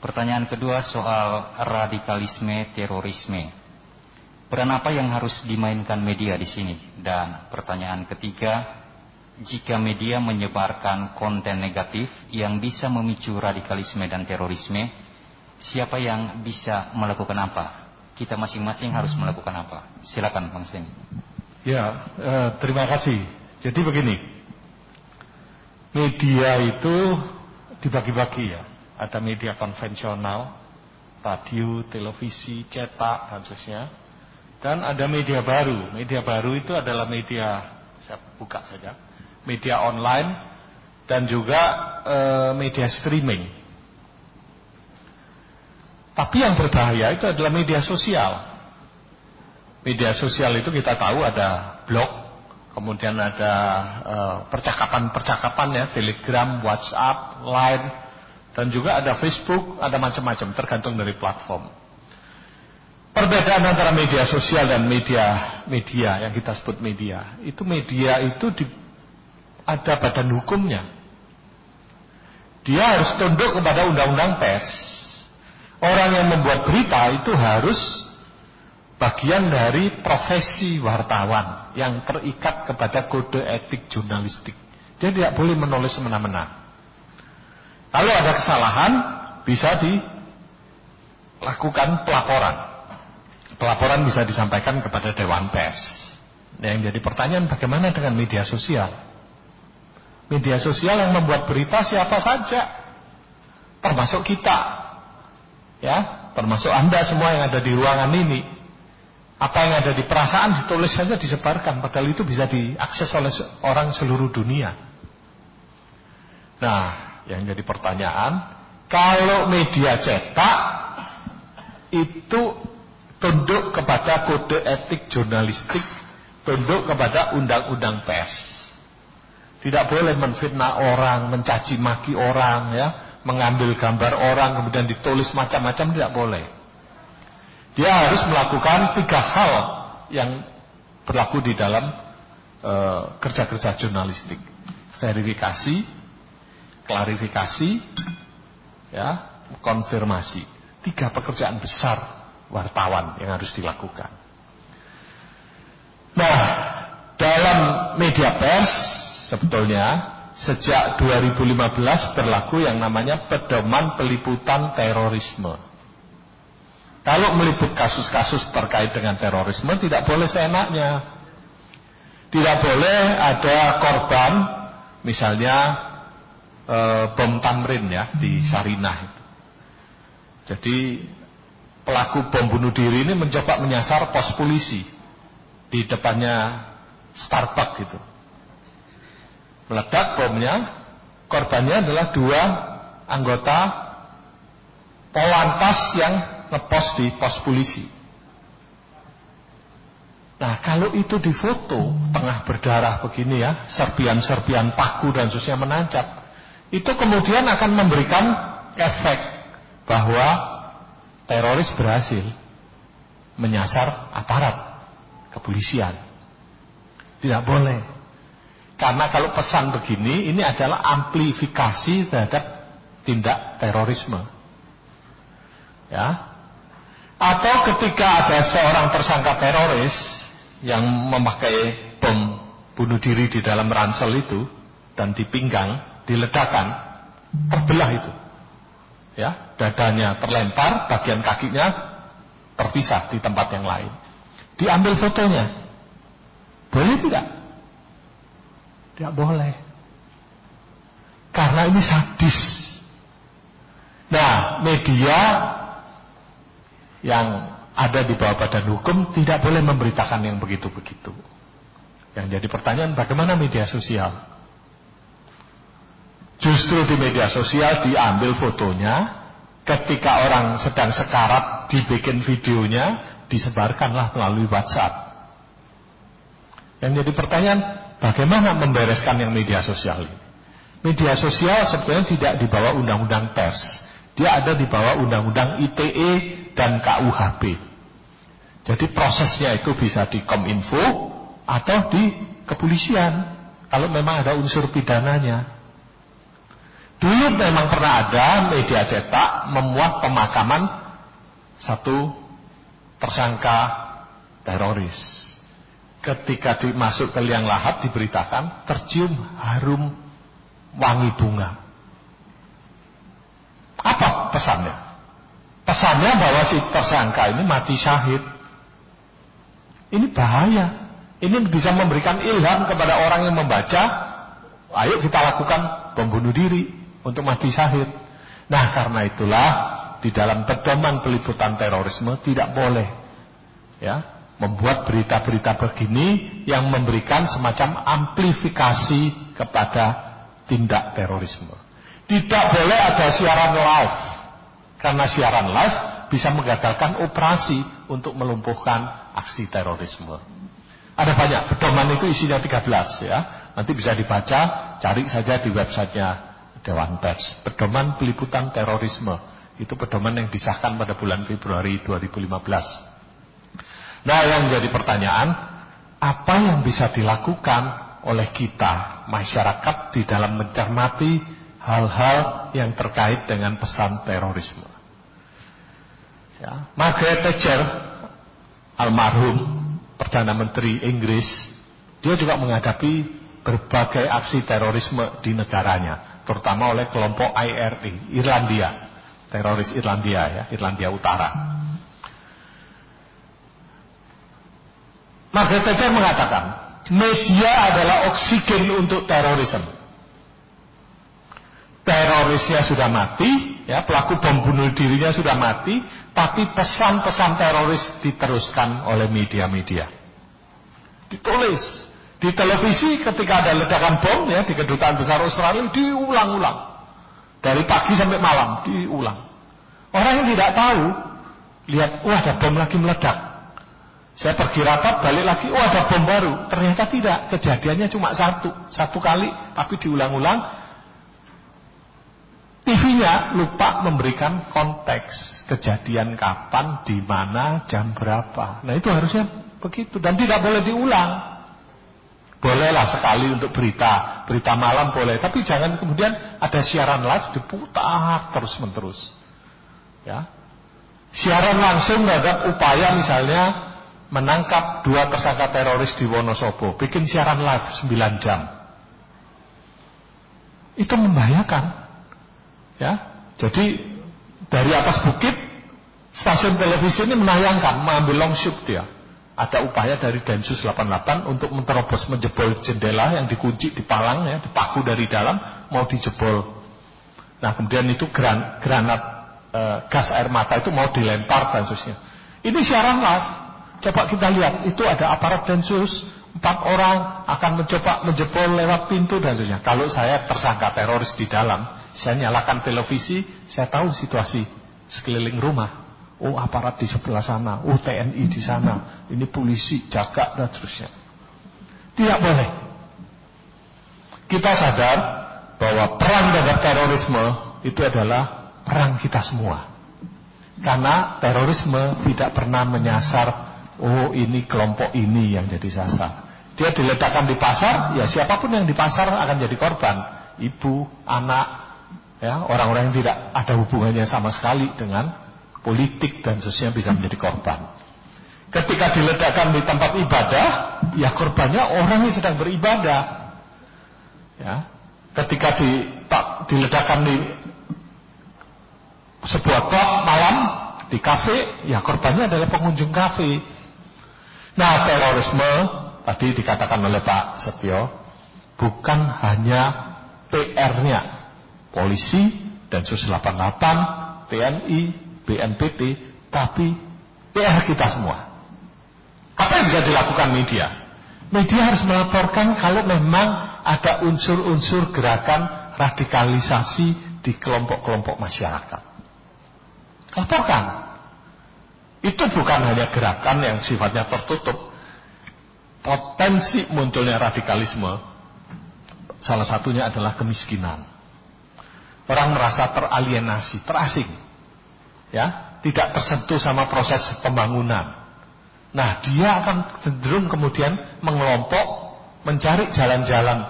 Pertanyaan kedua soal radikalisme terorisme. Peran apa yang harus dimainkan media di sini? Dan pertanyaan ketiga, jika media menyebarkan konten negatif yang bisa memicu radikalisme dan terorisme, siapa yang bisa melakukan apa? Kita masing-masing harus melakukan apa? Silakan Bang Sen. Ya, eh, terima kasih. Jadi begini, media itu dibagi-bagi ya. Ada media konvensional, radio, televisi, cetak, dan seterusnya. Dan ada media baru. Media baru itu adalah media, saya buka saja, media online dan juga eh, media streaming. Tapi yang berbahaya itu adalah media sosial. Media sosial itu kita tahu ada blog, kemudian ada eh, percakapan-percakapan ya, Telegram, WhatsApp, Line, dan juga ada Facebook, ada macam-macam tergantung dari platform. Perbedaan antara media sosial dan media media yang kita sebut media, itu media itu di, ada badan hukumnya. Dia harus tunduk kepada undang-undang pers Orang yang membuat berita itu harus bagian dari profesi wartawan yang terikat kepada kode etik jurnalistik. Dia tidak boleh menulis semena-mena. Kalau ada kesalahan, bisa dilakukan pelaporan. Pelaporan bisa disampaikan kepada Dewan Pers. Yang jadi pertanyaan bagaimana dengan media sosial? Media sosial yang membuat berita siapa saja, termasuk kita, ya, termasuk anda semua yang ada di ruangan ini. Apa yang ada di perasaan ditulis saja disebarkan, padahal itu bisa diakses oleh orang seluruh dunia. Nah, yang jadi pertanyaan, kalau media cetak itu tunduk kepada kode etik jurnalistik tunduk kepada undang-undang pers. Tidak boleh menfitnah orang, mencaci maki orang, ya, mengambil gambar orang kemudian ditulis macam-macam tidak boleh. Dia harus melakukan tiga hal yang berlaku di dalam eh, kerja-kerja jurnalistik: verifikasi, klarifikasi, ya, konfirmasi. Tiga pekerjaan besar wartawan yang harus dilakukan. Nah, dalam media pers sebetulnya sejak 2015 berlaku yang namanya pedoman peliputan terorisme. Kalau meliput kasus-kasus terkait dengan terorisme tidak boleh seenaknya. Tidak boleh ada korban misalnya e, bom tamrin ya di Sarinah itu. Jadi pelaku bom bunuh diri ini mencoba menyasar pos polisi di depannya Starbucks gitu. Meledak bomnya, korbannya adalah dua anggota Polantas yang ngepost di pos polisi. Nah kalau itu difoto tengah berdarah begini ya, serpian-serpian paku dan susnya menancap, itu kemudian akan memberikan efek bahwa teroris berhasil menyasar aparat kepolisian. Tidak boleh. Karena kalau pesan begini, ini adalah amplifikasi terhadap tindak terorisme. Ya. Atau ketika ada seorang tersangka teroris yang memakai bom bunuh diri di dalam ransel itu dan dipinggang, diledakan, terbelah itu. Ya, dadanya terlempar, bagian kakinya terpisah di tempat yang lain diambil fotonya. Boleh tidak? Tidak boleh. Karena ini sadis. Nah, media yang ada di bawah badan hukum tidak boleh memberitakan yang begitu-begitu. Yang jadi pertanyaan bagaimana media sosial? Justru di media sosial diambil fotonya, ketika orang sedang sekarat dibikin videonya, disebarkanlah melalui WhatsApp. Yang jadi pertanyaan, bagaimana membereskan yang media sosial ini? Media sosial sebetulnya tidak di bawah undang-undang pers. Dia ada di bawah undang-undang ITE dan KUHP. Jadi prosesnya itu bisa di Kominfo atau di kepolisian. Kalau memang ada unsur pidananya. Dulu memang pernah ada media cetak memuat pemakaman satu tersangka teroris. Ketika dimasuk ke liang lahat diberitakan tercium harum wangi bunga. Pesannya? Pesannya bahwa si tersangka ini mati syahid. Ini bahaya. Ini bisa memberikan ilham kepada orang yang membaca. Ayo kita lakukan pembunuh diri untuk mati syahid. Nah karena itulah di dalam pedoman peliputan terorisme tidak boleh ya membuat berita-berita begini yang memberikan semacam amplifikasi kepada tindak terorisme. Tidak boleh ada siaran live karena siaran live bisa menggagalkan operasi untuk melumpuhkan aksi terorisme. Ada banyak, pedoman itu isinya 13 ya. Nanti bisa dibaca, cari saja di websitenya Dewan Pers. Pedoman peliputan terorisme itu pedoman yang disahkan pada bulan Februari 2015. Nah yang jadi pertanyaan, apa yang bisa dilakukan oleh kita, masyarakat di dalam mencermati hal-hal yang terkait dengan pesan terorisme. Ya, Margaret Thatcher almarhum Perdana Menteri Inggris, dia juga menghadapi berbagai aksi terorisme di negaranya, terutama oleh kelompok IRI, Irlandia, teroris Irlandia ya, Irlandia Utara. Margaret Thatcher mengatakan, media adalah oksigen untuk terorisme. Terorisnya sudah mati, ya pelaku bom bunuh dirinya sudah mati, tapi pesan-pesan teroris diteruskan oleh media-media. Ditulis di televisi ketika ada ledakan bom ya di kedutaan besar Australia diulang-ulang. Dari pagi sampai malam diulang. Orang yang tidak tahu lihat wah ada bom lagi meledak. Saya pergi rapat balik lagi, oh ada bom baru. Ternyata tidak, kejadiannya cuma satu, satu kali, tapi diulang-ulang TV-nya lupa memberikan konteks kejadian kapan, di mana, jam berapa. Nah itu harusnya begitu dan tidak boleh diulang. Bolehlah sekali untuk berita, berita malam boleh, tapi jangan kemudian ada siaran live diputar terus menerus. Ya, siaran langsung ada upaya misalnya menangkap dua tersangka teroris di Wonosobo, bikin siaran live 9 jam. Itu membahayakan. Ya, jadi dari atas bukit stasiun televisi ini menayangkan mengambil long shoot dia. Ada upaya dari Densus 88 untuk menerobos menjebol jendela yang dikunci di palang ya, dipaku dari dalam mau dijebol. Nah, kemudian itu gran, granat e, gas air mata itu mau dilempar Densusnya. Ini siaran live. Coba kita lihat, itu ada aparat Densus, empat orang akan mencoba menjebol lewat pintu dan sebagainya. Kalau saya tersangka teroris di dalam, saya nyalakan televisi, saya tahu situasi sekeliling rumah. Oh aparat di sebelah sana, oh TNI di sana, ini polisi jaga dan seterusnya. Tidak boleh. Kita sadar bahwa perang terhadap terorisme itu adalah perang kita semua. Karena terorisme tidak pernah menyasar, oh ini kelompok ini yang jadi sasar. Dia diletakkan di pasar, ya siapa pun yang di pasar akan jadi korban. Ibu, anak, ya orang-orang yang tidak ada hubungannya sama sekali dengan politik dan sosial bisa menjadi korban. Ketika diledakkan di tempat ibadah, ya korbannya orang yang sedang beribadah. Ya, ketika di, tak, diledakkan di sebuah klub malam di kafe, ya korbannya adalah pengunjung kafe. Nah, terorisme tadi dikatakan oleh Pak Setio bukan hanya PR-nya polisi, Densus 88, TNI, BNPT, tapi PR kita semua. Apa yang bisa dilakukan media? Media harus melaporkan kalau memang ada unsur-unsur gerakan radikalisasi di kelompok-kelompok masyarakat. Laporkan. Itu bukan hanya gerakan yang sifatnya tertutup. Potensi munculnya radikalisme salah satunya adalah kemiskinan. Orang merasa teralienasi, terasing. Ya, tidak tersentuh sama proses pembangunan. Nah, dia akan cenderung kemudian mengelompok, mencari jalan-jalan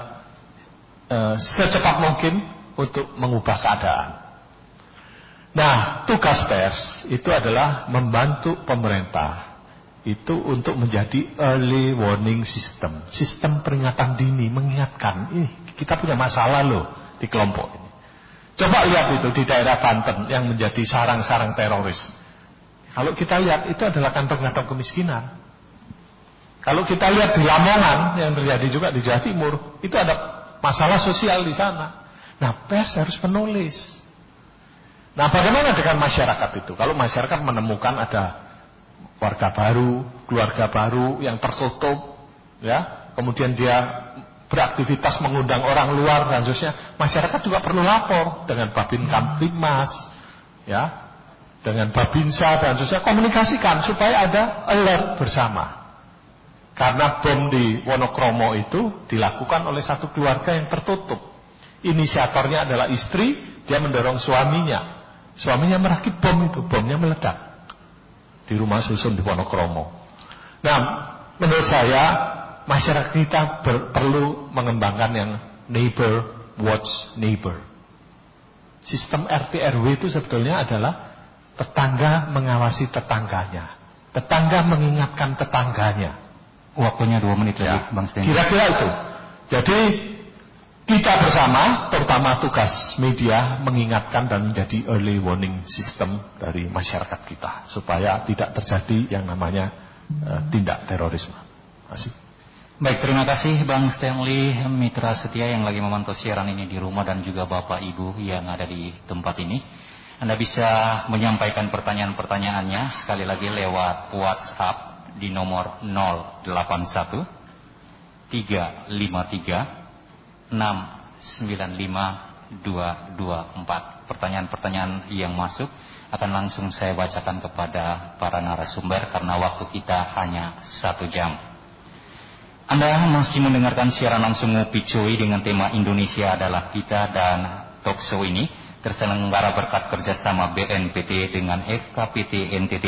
e, secepat mungkin untuk mengubah keadaan. Nah, tugas pers itu adalah membantu pemerintah itu untuk menjadi early warning system, sistem peringatan dini, mengingatkan ini kita punya masalah loh di kelompok ini. Coba lihat itu di daerah Banten yang menjadi sarang-sarang teroris. Kalau kita lihat itu adalah kantong-kantong kemiskinan. Kalau kita lihat di Lamongan yang terjadi juga di Jawa Timur, itu ada masalah sosial di sana. Nah, pers harus menulis. Nah, bagaimana dengan masyarakat itu? Kalau masyarakat menemukan ada warga baru, keluarga baru yang tertutup, ya, kemudian dia beraktivitas mengundang orang luar dan seterusnya, masyarakat juga perlu lapor dengan Babin Kamtibmas, ya, dengan Babinsa dan seterusnya, komunikasikan supaya ada alert bersama. Karena bom di Wonokromo itu dilakukan oleh satu keluarga yang tertutup. Inisiatornya adalah istri, dia mendorong suaminya. Suaminya merakit bom itu, bomnya meledak di rumah susun di Wonokromo. Nah, menurut saya masyarakat kita ber, perlu mengembangkan yang neighbor watch neighbor. Sistem RT RW itu sebetulnya adalah Tetangga mengawasi tetangganya. Tetangga mengingatkan tetangganya. Waktunya dua menit lagi, Ya, Bang Sten. Kira-kira itu. Jadi kita bersama, terutama tugas media, mengingatkan dan menjadi early warning system dari masyarakat kita. Supaya tidak terjadi yang namanya eh, tindak terorisme. Masih. Baik, terima kasih Bang Stanley Mitra Setia yang lagi memantau siaran ini di rumah dan juga Bapak Ibu yang ada di tempat ini. Anda bisa menyampaikan pertanyaan-pertanyaannya sekali lagi lewat WhatsApp di nomor 081 353 695 224. Pertanyaan-pertanyaan yang masuk akan langsung saya bacakan kepada para narasumber karena waktu kita hanya satu jam. Anda masih mendengarkan siaran langsung Ngopi Cuy dengan tema Indonesia adalah kita dan talk show ini terselenggara berkat kerjasama BNPT dengan FKPT NTT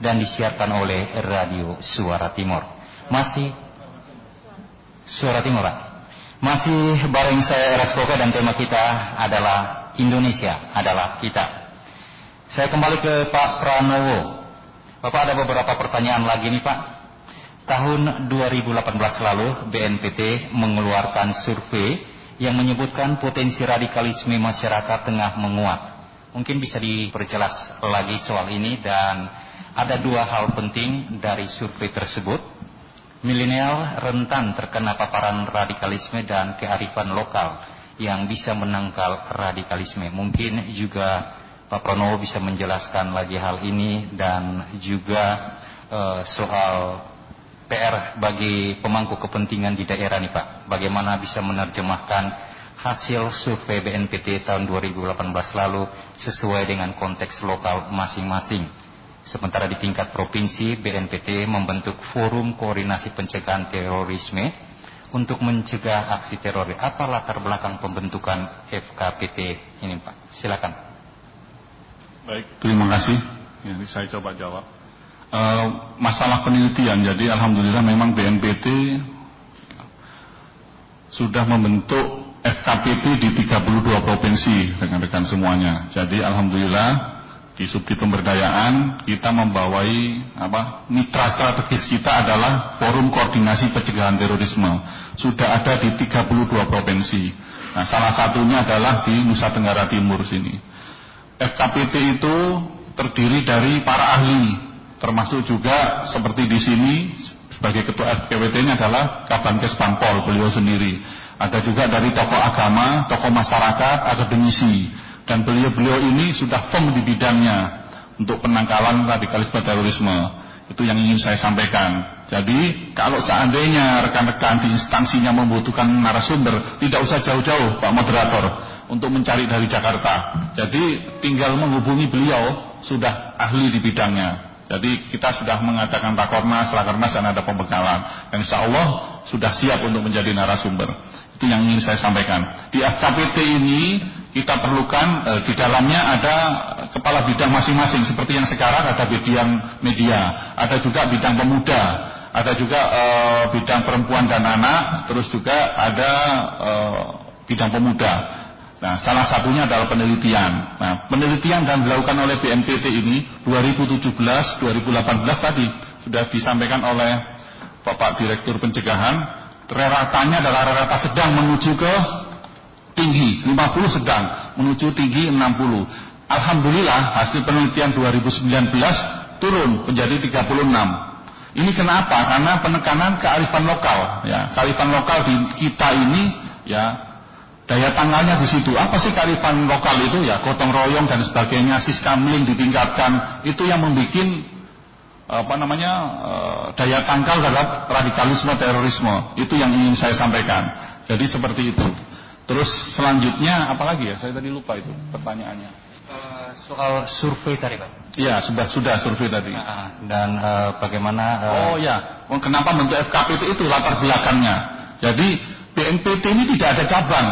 dan disiarkan oleh Radio Suara Timur. Masih Suara Timur, Pak. Masih bareng saya Eras Boga dan tema kita adalah Indonesia adalah kita. Saya kembali ke Pak Pranowo. Bapak ada beberapa pertanyaan lagi nih Pak. Tahun 2018 lalu BNPT mengeluarkan survei yang menyebutkan potensi radikalisme masyarakat tengah menguat. Mungkin bisa diperjelas lagi soal ini dan ada dua hal penting dari survei tersebut. Milenial rentan terkena paparan radikalisme dan kearifan lokal yang bisa menangkal radikalisme. Mungkin juga Pak Pranowo bisa menjelaskan lagi hal ini dan juga eh, soal PR bagi pemangku kepentingan di daerah nih Pak. Bagaimana bisa menerjemahkan hasil survei BNPT tahun 2018 lalu sesuai dengan konteks lokal masing-masing. Sementara di tingkat provinsi, BNPT membentuk forum koordinasi pencegahan terorisme untuk mencegah aksi teror. Apa latar belakang pembentukan FKPT ini Pak? Silakan. Baik, terima kasih. Ya, saya coba jawab. Eh, masalah penelitian, jadi alhamdulillah memang BNPT sudah membentuk FKPT di 32 provinsi rekan-rekan semuanya. Jadi alhamdulillah di subdit pemberdayaan kita membawai apa mitra strategis kita adalah Forum Koordinasi Pencegahan Terorisme. Sudah ada di 32 provinsi. Nah, salah satunya adalah di Nusa Tenggara Timur sini. FKPT itu terdiri dari para ahli, termasuk juga seperti di sini sebagai ketua FKPT-nya adalah Kabankes Bangpol beliau sendiri. Ada juga dari tokoh agama, tokoh masyarakat, akademisi, dan beliau-beliau ini sudah firm di bidangnya untuk penangkalan radikalisme terorisme. Itu yang ingin saya sampaikan. Jadi kalau seandainya rekan-rekan di instansinya membutuhkan narasumber, tidak usah jauh-jauh Pak Moderator untuk mencari dari Jakarta. Jadi tinggal menghubungi beliau sudah ahli di bidangnya. Jadi kita sudah mengadakan rakornas, rakornas dan ada pembekalan. Dan insya Allah sudah siap untuk menjadi narasumber. Itu yang ingin saya sampaikan. Di FKPT ini kita perlukan eh, di dalamnya ada kepala bidang masing-masing seperti yang sekarang ada bidang media, ada juga bidang pemuda, ada juga eh, bidang perempuan dan anak, terus juga ada eh, bidang pemuda. Nah, salah satunya adalah penelitian. Nah, penelitian dan dilakukan oleh BNPT ini 2017, 2018 tadi sudah disampaikan oleh Bapak Direktur Pencegahan. Reratannya adalah rerata sedang menuju ke tinggi, 50 sedang menuju tinggi 60. Alhamdulillah hasil penelitian 2019 turun menjadi 36. Ini kenapa? Karena penekanan kearifan lokal. Ya, kearifan lokal di kita ini ya daya tanggalnya di situ. Apa sih kearifan lokal itu? Ya gotong royong dan sebagainya, siskamling ditingkatkan. Itu yang membuat apa namanya eh, daya tangkal terhadap radikalisme terorisme. Itu yang ingin saya sampaikan. Jadi seperti itu. Terus selanjutnya apa lagi ya? Saya tadi lupa itu pertanyaannya. Eh, soal survei tadi Pak. Iya, sudah sudah survei tadi. Ah, Dan eh, bagaimana eh, Oh ya, kenapa bentuk FKPT itu latar belakangnya? Jadi BNPT ini tidak ada cabang.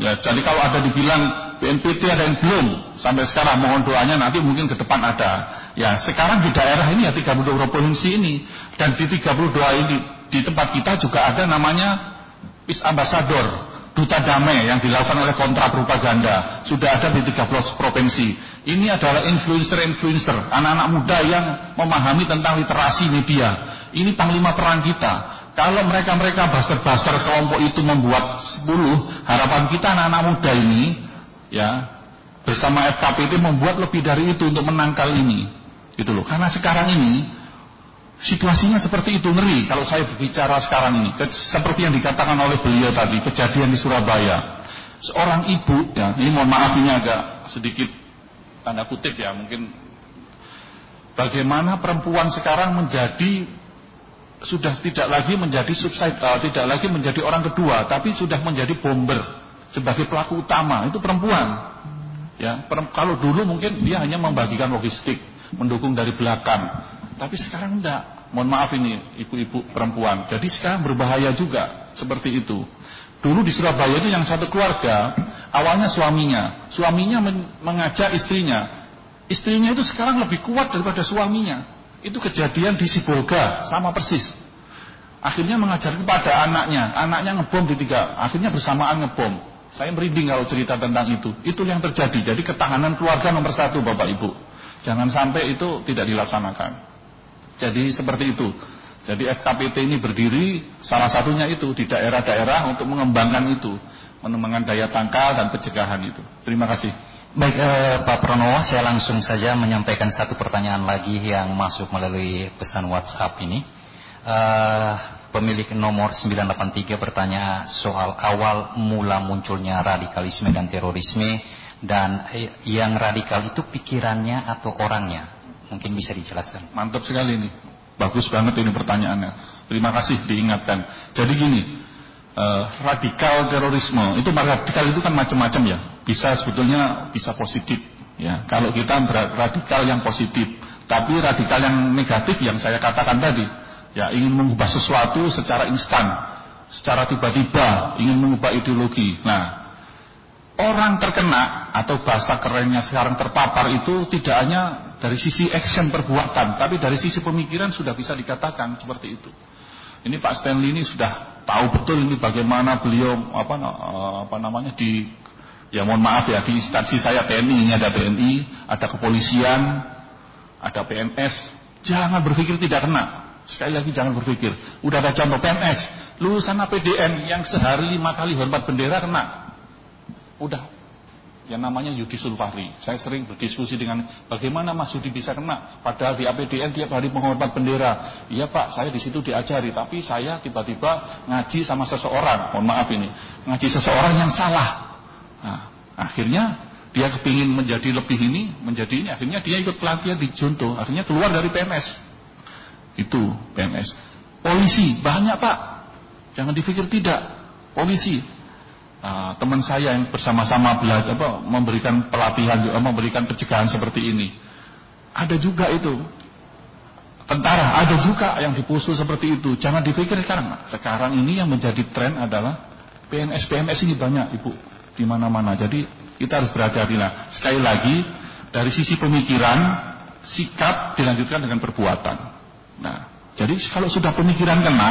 Ya, jadi kalau ada dibilang BNPT ada yang belum sampai sekarang mohon doanya nanti mungkin ke depan ada. Ya, sekarang di daerah ini ya 32 provinsi ini dan di 32 ini di tempat kita juga ada namanya Peace Ambassador duta damai yang dilakukan oleh kontra propaganda sudah ada di 13 provinsi. Ini adalah influencer-influencer, anak-anak muda yang memahami tentang literasi media. Ini panglima perang kita. Kalau mereka-mereka baser-baser kelompok itu membuat 10, harapan kita anak-anak muda ini ya bersama FKPT membuat lebih dari itu untuk menangkal ini. Gitu loh. Karena sekarang ini Situasinya seperti itu ngeri kalau saya berbicara sekarang ini. Seperti yang dikatakan oleh beliau tadi, kejadian di Surabaya. Seorang ibu, ya, ini mohon maaf ini agak sedikit tanda kutip ya, mungkin bagaimana perempuan sekarang menjadi sudah tidak lagi menjadi subside, uh, tidak lagi menjadi orang kedua, tapi sudah menjadi bomber sebagai pelaku utama. Itu perempuan. Ya, kalau dulu mungkin dia hanya membagikan logistik, mendukung dari belakang. Tapi sekarang enggak. Mohon maaf ini ibu-ibu perempuan. Jadi sekarang berbahaya juga seperti itu. Dulu di Surabaya itu yang satu keluarga, awalnya suaminya. Suaminya mengajak istrinya. Istrinya itu sekarang lebih kuat daripada suaminya. Itu kejadian di Sibolga, sama persis. Akhirnya mengajar kepada anaknya. Anaknya ngebom di tiga. Akhirnya bersamaan ngebom. Saya merinding kalau cerita tentang itu. Itu yang terjadi. Jadi ketahanan keluarga nomor satu Bapak Ibu. Jangan sampai itu tidak dilaksanakan. Jadi seperti itu. Jadi FKPT ini berdiri salah satunya itu di daerah-daerah untuk mengembangkan itu, mengembangkan daya tangkal dan pencegahan itu. Terima kasih. Baik eh, Pak Pranowo, saya langsung saja menyampaikan satu pertanyaan lagi yang masuk melalui pesan WhatsApp ini. Eh, pemilik nomor 983 bertanya soal awal mula munculnya radikalisme dan terorisme dan eh, yang radikal itu pikirannya atau orangnya. Mungkin bisa dijelaskan. Mantap sekali ini. Bagus banget ini pertanyaannya. Terima kasih diingatkan. Jadi gini, eh, radikal terorisme itu radikal itu kan macam-macam ya. Bisa sebetulnya bisa positif ya. Kalau kita radikal yang positif, tapi radikal yang negatif yang saya katakan tadi, ya ingin mengubah sesuatu secara instan, secara tiba-tiba ingin mengubah ideologi. Nah, orang terkena atau bahasa kerennya sekarang terpapar itu tidak hanya dari sisi action perbuatan, tapi dari sisi pemikiran sudah bisa dikatakan seperti itu. Ini Pak Stanley ini sudah tahu betul ini bagaimana beliau apa apa namanya di ya mohon maaf ya di instansi saya TNI ini ada TNI, ada kepolisian, ada PNS. Jangan berpikir tidak kena. Sekali lagi jangan berpikir. Udah ada contoh PNS, lulusan APDN yang sehari lima kali hormat bendera kena. Udah yang namanya Yudi Sulfahri. Saya sering berdiskusi dengan bagaimana Mas Yudi bisa kena, padahal di APDN tiap hari menghormat bendera. Iya Pak, saya di situ diajari, tapi saya tiba-tiba ngaji sama seseorang, mohon maaf ini, ngaji seseorang yang salah. Nah, akhirnya dia kepingin menjadi lebih ini, menjadi ini, akhirnya dia ikut pelatihan di Junto, akhirnya keluar dari PNS. Itu PNS. Polisi, banyak Pak. Jangan dipikir tidak. Polisi, uh, teman saya yang bersama-sama belajar apa memberikan pelatihan juga memberikan pencegahan seperti ini. Ada juga itu tentara, ada juga yang dipusul seperti itu. Jangan dipikir sekarang. Sekarang ini yang menjadi tren adalah PNS PNS ini banyak Ibu di mana-mana. Jadi kita harus berhati-hati lah. Sekali lagi dari sisi pemikiran, sikap dilanjutkan dengan perbuatan. Nah, jadi kalau sudah pemikiran kena,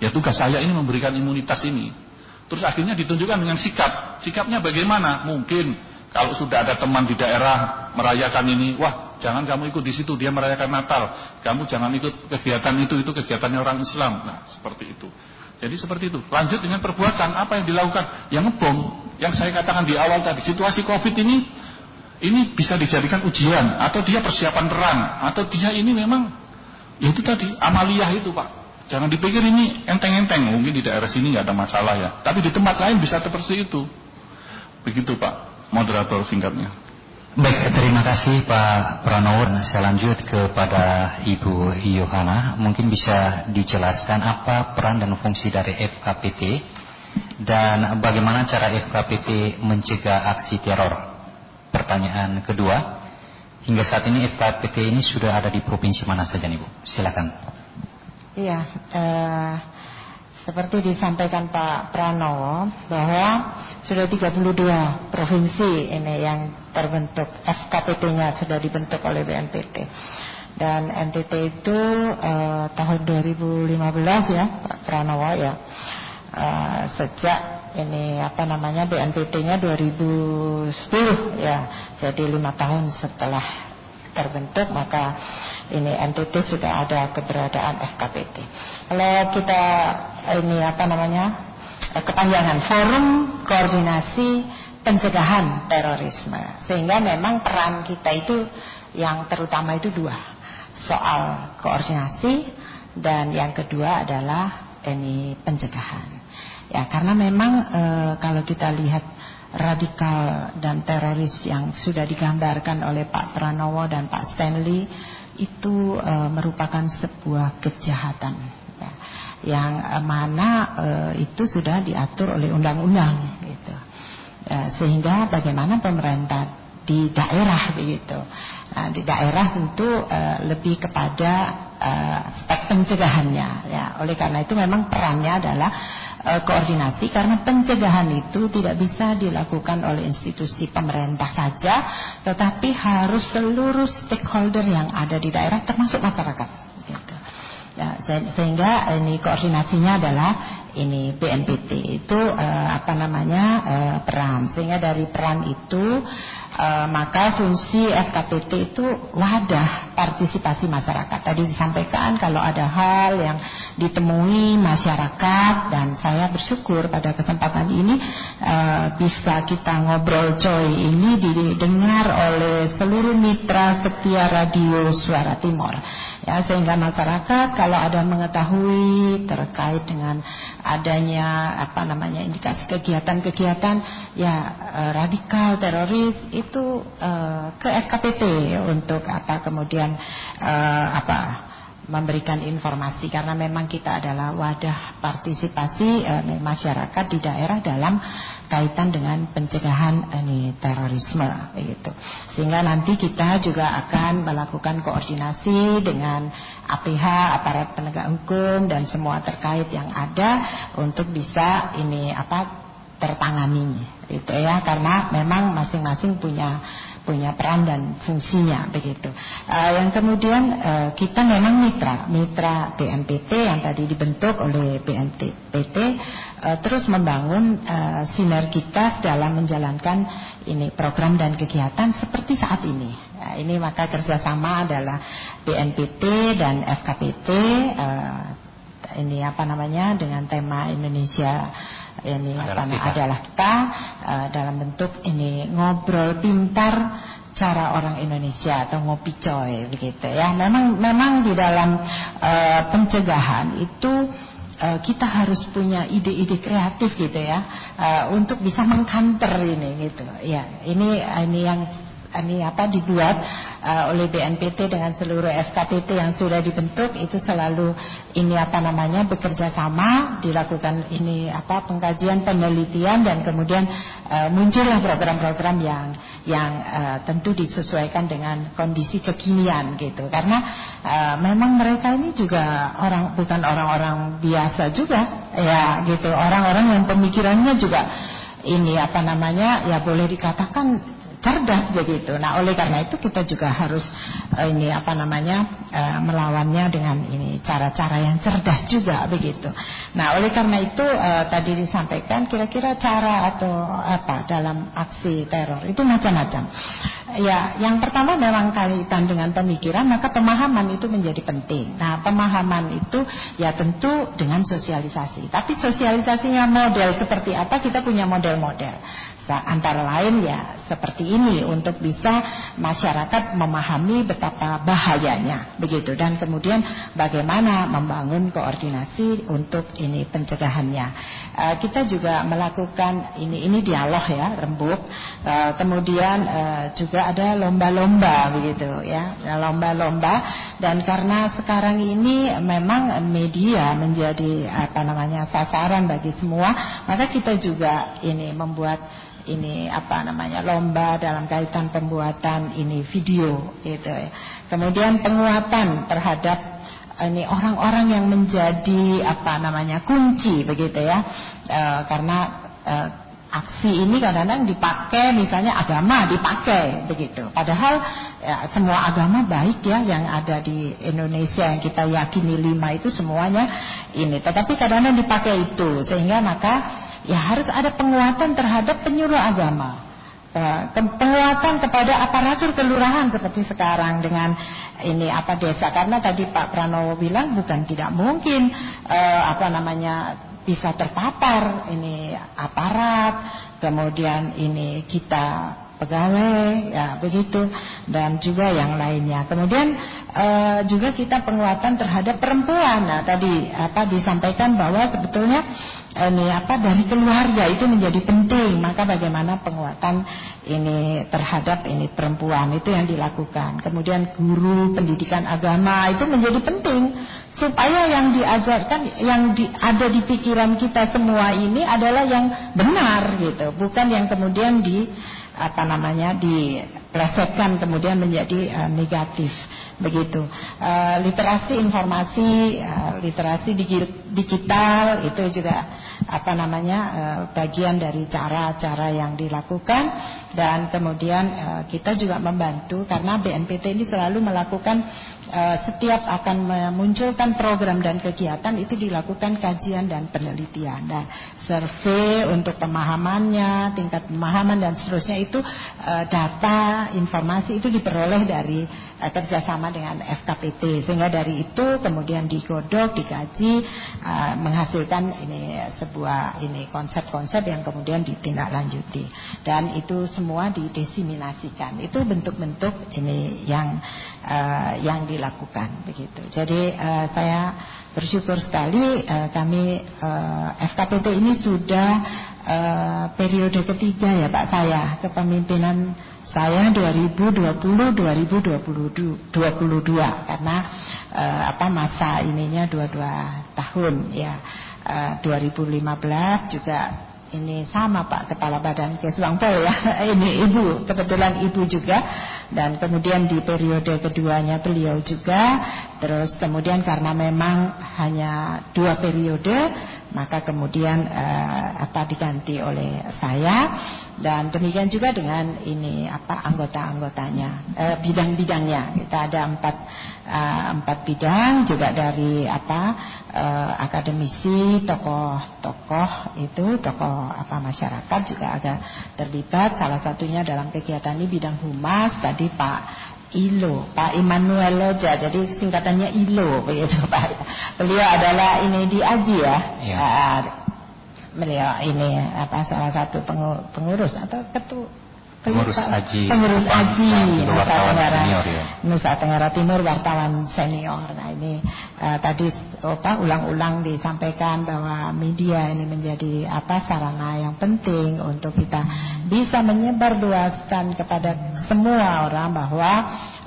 ya tugas saya ini memberikan imunitas ini. Terus akhirnya ditunjukkan dengan sikap. Sikapnya bagaimana? Mungkin kalau sudah ada teman di daerah merayakan ini, wah jangan kamu ikut di situ, dia merayakan Natal. Kamu jangan ikut kegiatan itu, itu kegiatannya orang Islam. Nah seperti itu. Jadi seperti itu. Lanjut dengan perbuatan apa yang dilakukan? Yang ngebom, yang saya katakan di awal tadi, situasi COVID ini ini bisa dijadikan ujian atau dia persiapan perang atau dia ini memang ya itu tadi amaliyah itu Pak Jangan dipikir ini enteng-enteng, mungkin di daerah sini nggak ada masalah ya. Tapi di tempat lain bisa seperti itu. Begitu Pak, moderator singkatnya. Baik, terima kasih Pak Pranowo. Nah, saya lanjut kepada Ibu Yohana. Mungkin bisa dijelaskan apa peran dan fungsi dari FKPT dan bagaimana cara FKPT mencegah aksi teror. Pertanyaan kedua, hingga saat ini FKPT ini sudah ada di provinsi mana saja nih Bu? Silakan. Iya, eh, seperti disampaikan Pak Pranowo bahwa sudah 32 provinsi ini yang terbentuk FKPT-nya sudah dibentuk oleh BNPT dan NTT itu eh, tahun 2015 ya Pak Pranowo ya uh, sejak ini apa namanya BNPT-nya 2010 ya. Jadi lima tahun setelah terbentuk maka ini NTT sudah ada keberadaan FKPT. Kalau kita ini apa namanya kepanjangan forum koordinasi pencegahan terorisme. Sehingga memang peran kita itu yang terutama itu dua. Soal koordinasi dan yang kedua adalah ini pencegahan. Ya karena memang e, kalau kita lihat radikal dan teroris yang sudah digambarkan oleh Pak Pranowo dan Pak Stanley itu e, merupakan sebuah kejahatan ya, yang e, mana e, itu sudah diatur oleh undang-undang gitu. E, sehingga bagaimana pemerintah di daerah begitu. Nah, di daerah tentu uh, lebih kepada uh, aspek pencegahannya ya. Oleh karena itu memang perannya adalah uh, koordinasi karena pencegahan itu tidak bisa dilakukan oleh institusi pemerintah saja, tetapi harus seluruh stakeholder yang ada di daerah termasuk masyarakat. Gitu. Ya, sehingga ini koordinasinya adalah ini BNPT itu uh, apa namanya uh, peran sehingga dari peran itu e, maka fungsi FKPT itu wadah partisipasi masyarakat. Tadi disampaikan kalau ada hal yang ditemui masyarakat dan saya bersyukur pada kesempatan ini e, bisa kita ngobrol coy ini didengar oleh seluruh mitra setia radio Suara Timur. Ya, sehingga masyarakat kalau ada mengetahui terkait dengan adanya apa namanya indikasi kegiatan-kegiatan ya e, radikal teroris itu uh, ke FKPT untuk apa kemudian uh, apa memberikan informasi karena memang kita adalah wadah partisipasi uh, masyarakat di daerah dalam kaitan dengan pencegahan ini terorisme begitu. Sehingga nanti kita juga akan melakukan koordinasi dengan APH aparat penegak hukum dan semua terkait yang ada untuk bisa ini apa tertangani itu ya karena memang masing-masing punya punya peran dan fungsinya begitu. Uh, yang kemudian uh, kita memang mitra mitra BNPT yang tadi dibentuk oleh BNPT uh, terus membangun uh, sinergitas dalam menjalankan ini program dan kegiatan seperti saat ini. Nah, ini maka kerjasama adalah BNPT dan FKPT uh, ini apa namanya dengan tema Indonesia ini adalah kita, adalah kita uh, dalam bentuk ini ngobrol pintar cara orang Indonesia atau ngopi coy begitu ya. Memang memang di dalam uh, pencegahan itu uh, kita harus punya ide-ide kreatif gitu ya uh, untuk bisa mengkanter ini gitu. Ya, ini ini yang ini apa dibuat uh, oleh BNPT dengan seluruh FKPT yang sudah dibentuk itu selalu ini apa namanya bekerja sama dilakukan ini apa pengkajian penelitian dan kemudian uh, muncullah program-program yang yang uh, tentu disesuaikan dengan kondisi kekinian gitu. Karena uh, memang mereka ini juga orang bukan orang-orang biasa juga ya gitu. Orang-orang yang pemikirannya juga ini apa namanya ya boleh dikatakan cerdas begitu. Nah, oleh karena itu kita juga harus uh, ini apa namanya uh, melawannya dengan ini cara-cara yang cerdas juga begitu. Nah, oleh karena itu uh, tadi disampaikan kira-kira cara atau apa dalam aksi teror itu macam-macam. Ya, yang pertama memang kaitan dengan pemikiran, maka pemahaman itu menjadi penting. Nah, pemahaman itu ya tentu dengan sosialisasi. Tapi sosialisasinya model seperti apa kita punya model-model. Antara lain ya seperti ini untuk bisa masyarakat memahami betapa bahayanya begitu dan kemudian bagaimana membangun koordinasi untuk ini pencegahannya. Uh, kita juga melakukan ini ini dialog ya rembuk. Uh, kemudian uh, juga ada lomba-lomba begitu ya lomba-lomba dan karena sekarang ini memang media menjadi apa namanya sasaran bagi semua maka kita juga ini membuat ini apa namanya lomba dalam kaitan pembuatan ini video gitu ya. Kemudian penguatan terhadap ini orang-orang yang menjadi apa namanya kunci begitu ya. E, karena e, aksi ini kadang-kadang dipakai misalnya agama dipakai begitu. Padahal ya, semua agama baik ya yang ada di Indonesia yang kita yakini lima itu semuanya ini. Tetapi kadang-kadang dipakai itu sehingga maka ya harus ada penguatan terhadap penyuluh agama. Penguatan kepada aparatur kelurahan seperti sekarang dengan ini apa desa karena tadi Pak Pranowo bilang bukan tidak mungkin eh, apa namanya bisa terpapar ini aparat, kemudian ini kita pegawai, ya begitu, dan juga yang lainnya. Kemudian e, juga kita penguatan terhadap perempuan. Nah tadi apa disampaikan bahwa sebetulnya ini apa dari keluarga itu menjadi penting. Maka bagaimana penguatan ini terhadap ini perempuan itu yang dilakukan. Kemudian guru pendidikan agama itu menjadi penting supaya yang diajarkan yang di, ada di pikiran kita semua ini adalah yang benar gitu bukan yang kemudian di apa namanya diplesetkan kemudian menjadi uh, negatif begitu uh, literasi informasi uh, literasi digital itu juga apa namanya uh, bagian dari cara-cara yang dilakukan. Dan kemudian uh, kita juga membantu karena BNPT ini selalu melakukan uh, setiap akan memunculkan program dan kegiatan itu dilakukan kajian dan penelitian. Dan survei untuk pemahamannya tingkat pemahaman dan seterusnya itu uh, data informasi itu diperoleh dari uh, kerjasama dengan FKPT sehingga dari itu kemudian digodok dikaji uh, menghasilkan ini sebuah ini konsep-konsep yang kemudian ditindaklanjuti. Dan itu semua didesiminasikan. Itu bentuk-bentuk ini yang yang dilakukan begitu. Jadi saya bersyukur sekali uh, kami uh, FKPT ini sudah uh, periode ketiga ya Pak saya kepemimpinan saya 2020-2022 karena uh, apa masa ininya dua-dua tahun ya. Uh, 2015 juga ini sama Pak Kepala Badan Kesbangpol ya. Ini Ibu kebetulan Ibu juga. Dan kemudian di periode keduanya beliau juga. Terus kemudian karena memang hanya dua periode maka kemudian uh, apa diganti oleh saya dan demikian juga dengan ini apa anggota-anggotanya uh, bidang-bidangnya kita ada empat uh, empat bidang juga dari apa uh, akademisi tokoh-tokoh itu tokoh apa masyarakat juga ada terlibat salah satunya dalam kegiatan ini bidang humas tadi Pak ILO, Pak Immanuel Loja, jadi singkatannya ILO begitu Pak. Beliau adalah ini di Aji ya. ya. Uh, beliau ini apa salah satu pengurus atau ketua pengurus haji. Pengurus haji Nusa Tenggara senior, ya. Nusa Tenggara Timur wartawan senior. Nah ini uh, tadi apa ulang-ulang disampaikan bahwa media ini menjadi apa sarana yang penting untuk kita bisa menyebar luaskan kepada semua orang bahwa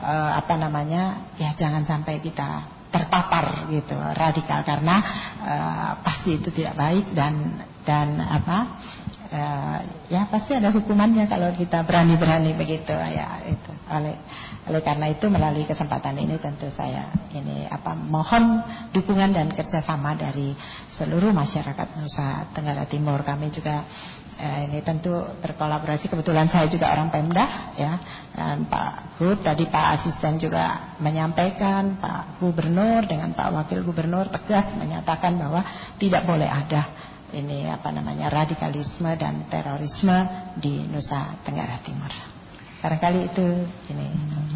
uh, apa namanya ya jangan sampai kita terpapar gitu radikal. Karena uh, pasti itu tidak baik dan dan apa uh, ya pasti ada hukumannya kalau kita berani-berani begitu ya itu. Oleh oleh karena itu melalui kesempatan ini tentu saya ini apa mohon dukungan dan kerjasama dari seluruh masyarakat Nusa Tenggara Timur. Kami juga eh, ini tentu berkolaborasi. Kebetulan saya juga orang Pemda ya. Dan Pak Hud tadi Pak Asisten juga menyampaikan Pak Gubernur dengan Pak Wakil Gubernur tegas menyatakan bahwa tidak boleh ada ini apa namanya radikalisme dan terorisme di Nusa Tenggara Timur. Barangkali itu ini.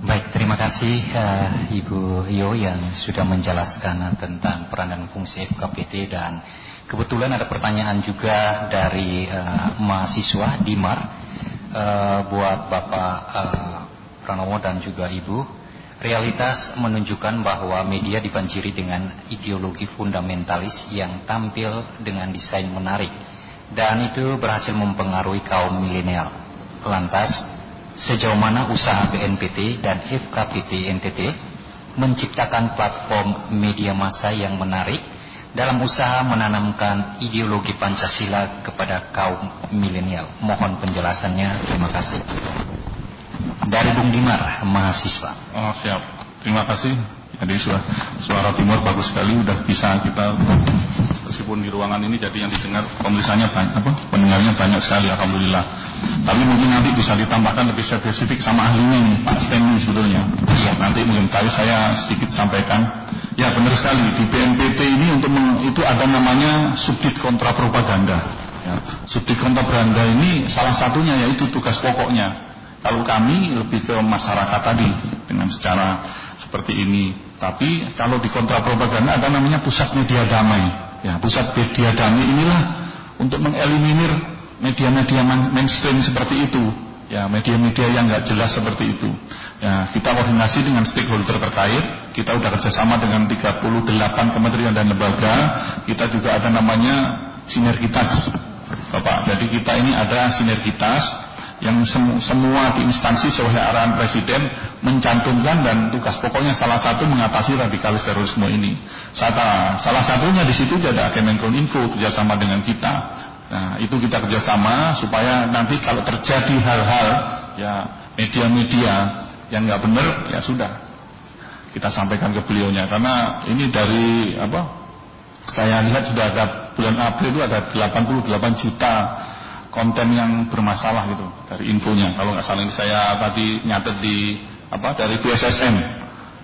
Baik, terima kasih uh, Ibu Yo yang sudah menjelaskan tentang peran dan fungsi FKPT dan kebetulan ada pertanyaan juga dari uh, mahasiswa Dimar uh, buat Bapak uh, Pranowo dan juga Ibu. Realitas menunjukkan bahwa media dibanjiri dengan ideologi fundamentalis yang tampil dengan desain menarik dan itu berhasil mempengaruhi kaum milenial. Lantas, sejauh mana usaha BNPT dan FKPT NTT menciptakan platform media massa yang menarik dalam usaha menanamkan ideologi Pancasila kepada kaum milenial. Mohon penjelasannya. Terima kasih dari Bung Dimar, mahasiswa. Oh siap, terima kasih. Jadi suara, suara timur bagus sekali, udah bisa kita meskipun di ruangan ini jadi yang didengar pemirsanya banyak apa pendengarnya banyak sekali alhamdulillah. Tapi mungkin nanti bisa ditambahkan lebih spesifik sama ahlinya nih Pak Stanley sebetulnya. Iya. Nanti mungkin kali saya sedikit sampaikan. Ya benar sekali di BNPT ini untuk meng, itu ada namanya subdit kontra propaganda ya, subdit kontra propaganda ini salah satunya yaitu tugas pokoknya kalau kami lebih ke masyarakat tadi dengan secara seperti ini. Tapi kalau di kontra propaganda ada namanya pusat media damai. Ya, pusat media damai inilah untuk mengeliminir media-media mainstream seperti itu. Ya, media-media yang nggak jelas seperti itu. Ya, kita koordinasi dengan stakeholder terkait. Kita sudah kerjasama dengan 38 kementerian dan lembaga. Kita juga ada namanya sinergitas, Bapak. Jadi kita ini ada sinergitas yang semu, semua di instansi sesuai arahan presiden mencantumkan dan tugas pokoknya salah satu mengatasi radikalis terorisme ini. Salah, salah satunya di situ ada Kemenkominfo kerjasama dengan kita. Nah itu kita kerjasama supaya nanti kalau terjadi hal-hal ya media-media yang nggak benar ya sudah kita sampaikan ke beliaunya karena ini dari apa saya lihat sudah ada bulan April itu ada 88 juta konten yang bermasalah gitu dari infonya. Kalau nggak salah saya tadi nyatet di apa dari BSSM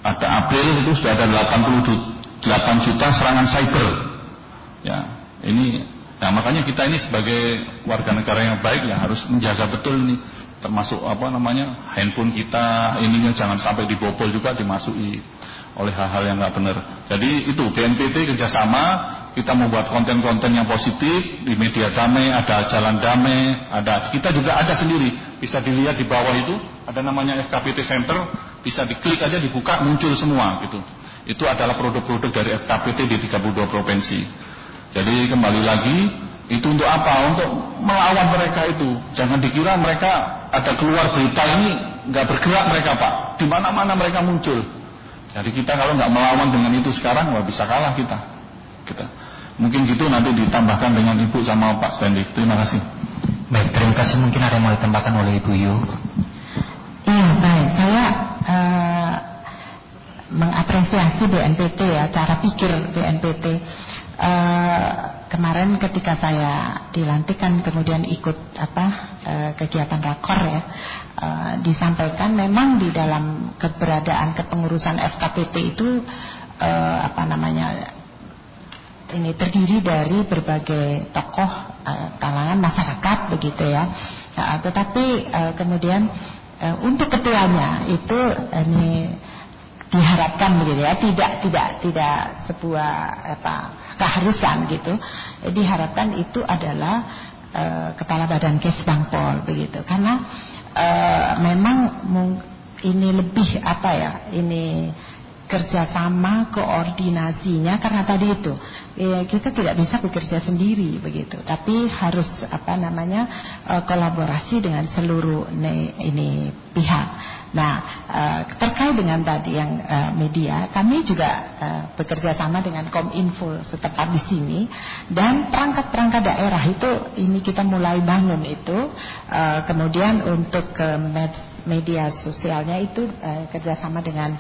ada April itu sudah ada 88 juta serangan cyber. Ya, ini nah makanya kita ini sebagai warga negara yang baik ya harus menjaga betul ini termasuk apa namanya handphone kita ininya jangan sampai dibobol juga dimasuki oleh hal-hal yang nggak benar. Jadi itu BNPT kerjasama kita membuat konten-konten yang positif di media damai, ada jalan damai, ada kita juga ada sendiri. Bisa dilihat di bawah itu ada namanya FKPT Center, bisa diklik aja dibuka muncul semua gitu. Itu adalah produk-produk dari FKPT di 32 provinsi. Jadi kembali lagi itu untuk apa? Untuk melawan mereka itu. Jangan dikira mereka ada keluar berita ini nggak bergerak mereka pak. Di mana-mana mereka muncul. Jadi kita kalau nggak melawan dengan itu sekarang nggak bisa kalah kita. Kita. Mungkin gitu nanti ditambahkan dengan Ibu sama Pak Sandy. Terima kasih. Baik, terima kasih. Mungkin ada yang mau ditambahkan oleh Ibu Yu. Iya, baik. Saya uh, mengapresiasi BNPT ya, cara pikir BNPT. Uh, eh, kemarin ketika saya dilantikan kemudian ikut apa uh, kegiatan rakor ya uh, disampaikan memang di dalam keberadaan kepengurusan FKPT itu uh, apa namanya ini terdiri dari berbagai tokoh uh, kalangan masyarakat begitu ya. Uh, tetapi uh, kemudian uh, untuk ketuanya itu ini diharapkan begitu ya, tidak tidak tidak sebuah apa keharusan gitu. Diharapkan itu adalah uh, kepala badan Kesbangpol begitu. Karena uh, memang ini lebih apa ya? Ini kerjasama koordinasinya karena tadi itu ya, kita tidak bisa bekerja sendiri begitu tapi harus apa namanya uh, kolaborasi dengan seluruh ne, ini pihak. Nah uh, terkait dengan tadi yang uh, media kami juga bekerja sama dengan Kominfo setempat di sini. Dan perangkat-perangkat daerah itu ini kita mulai bangun itu kemudian untuk uh, media sosialnya itu kerjasama dengan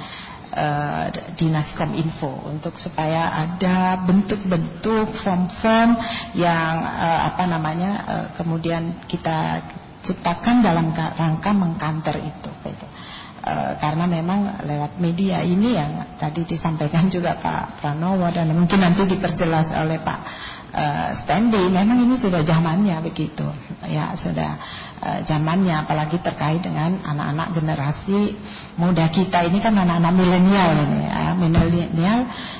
uh, dinas kominfo untuk supaya ada bentuk-bentuk form-form yang uh, apa namanya uh, kemudian kita ciptakan dalam rangka mengkanter itu gitu. Uh, karena memang lewat media ini yang tadi disampaikan juga Pak Pranowo dan mungkin nanti diperjelas oleh Pak uh, Stanley memang ini sudah zamannya begitu. Ya sudah uh, zamannya apalagi terkait dengan anak-anak generasi muda kita. Ini kan anak-anak milenial ini ya, milenial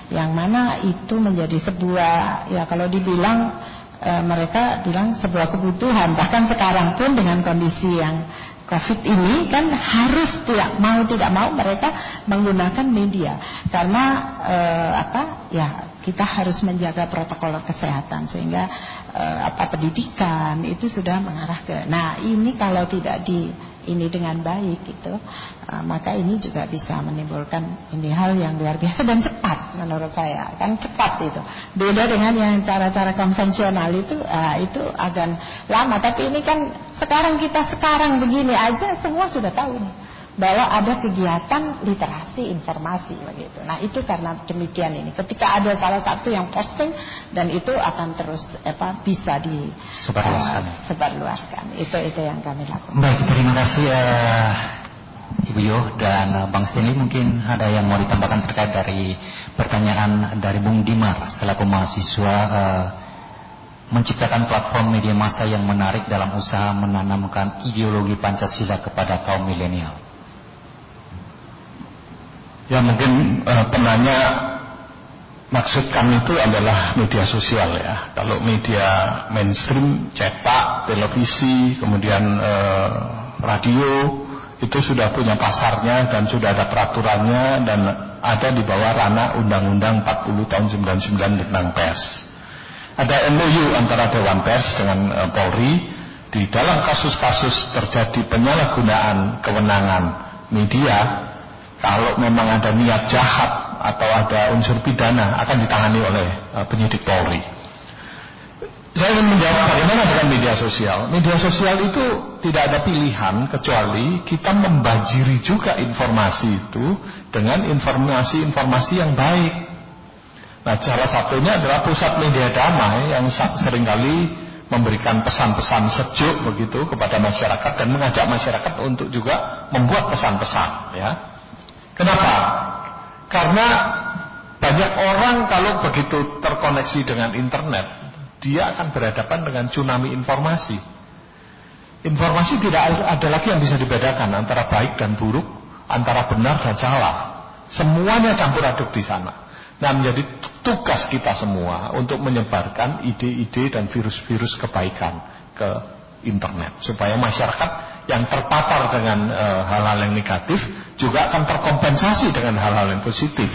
yang mana itu menjadi sebuah ya kalau dibilang e, mereka bilang sebuah kebutuhan. Bahkan sekarang pun dengan kondisi yang Covid ini kan harus tidak mau tidak mau mereka menggunakan media. Karena e, apa ya kita harus menjaga protokol kesehatan sehingga e, apa pendidikan itu sudah mengarah ke nah ini kalau tidak di ini dengan baik gitu uh, maka ini juga bisa menimbulkan ini hal yang luar biasa dan cepat menurut saya kan cepat itu. Beda dengan yang cara-cara konvensional itu uh, itu agak lama. Tapi ini kan sekarang kita sekarang begini aja semua sudah tahu nih bahwa ada kegiatan literasi informasi begitu. Nah itu karena demikian ini. Ketika ada salah satu yang posting dan itu akan terus apa bisa di sebarluaskan. Uh, sebarluaskan. Itu itu yang kami lakukan. Baik terima kasih uh, Ibu Yo dan uh, Bang Stanley mungkin ada yang mau ditambahkan terkait dari pertanyaan dari Bung Dimar selaku mahasiswa. Uh, menciptakan platform media massa yang menarik dalam usaha menanamkan ideologi Pancasila kepada kaum milenial. Ya mungkin uh, penanya maksud kami itu adalah media sosial ya. Kalau media mainstream, cetak, televisi, kemudian uh, radio itu sudah punya pasarnya dan sudah ada peraturannya dan ada di bawah ranah Undang-Undang 40 tahun 99 tentang pers. Ada MOU antara Dewan Pers dengan uh, Polri di dalam kasus-kasus terjadi penyalahgunaan kewenangan media kalau memang ada niat jahat atau ada unsur pidana akan ditangani oleh uh, penyidik Polri. Saya ingin menjawab bagaimana dengan media sosial. Media sosial itu tidak ada pilihan kecuali kita membajiri juga informasi itu dengan informasi-informasi yang baik. Nah, salah satunya adalah pusat media damai yang sering kali memberikan pesan-pesan sejuk begitu kepada masyarakat dan mengajak masyarakat untuk juga membuat pesan-pesan, ya. Kenapa? Karena banyak orang kalau begitu terkoneksi dengan internet, dia akan berhadapan dengan tsunami informasi. Informasi tidak ada lagi yang bisa dibedakan antara baik dan buruk, antara benar dan salah. Semuanya campur aduk di sana. Nah menjadi tugas kita semua untuk menyebarkan ide-ide dan virus-virus kebaikan ke internet. Supaya masyarakat yang terpapar dengan eh, hal-hal e, yang negatif juga akan terkompensasi dengan hal-hal yang positif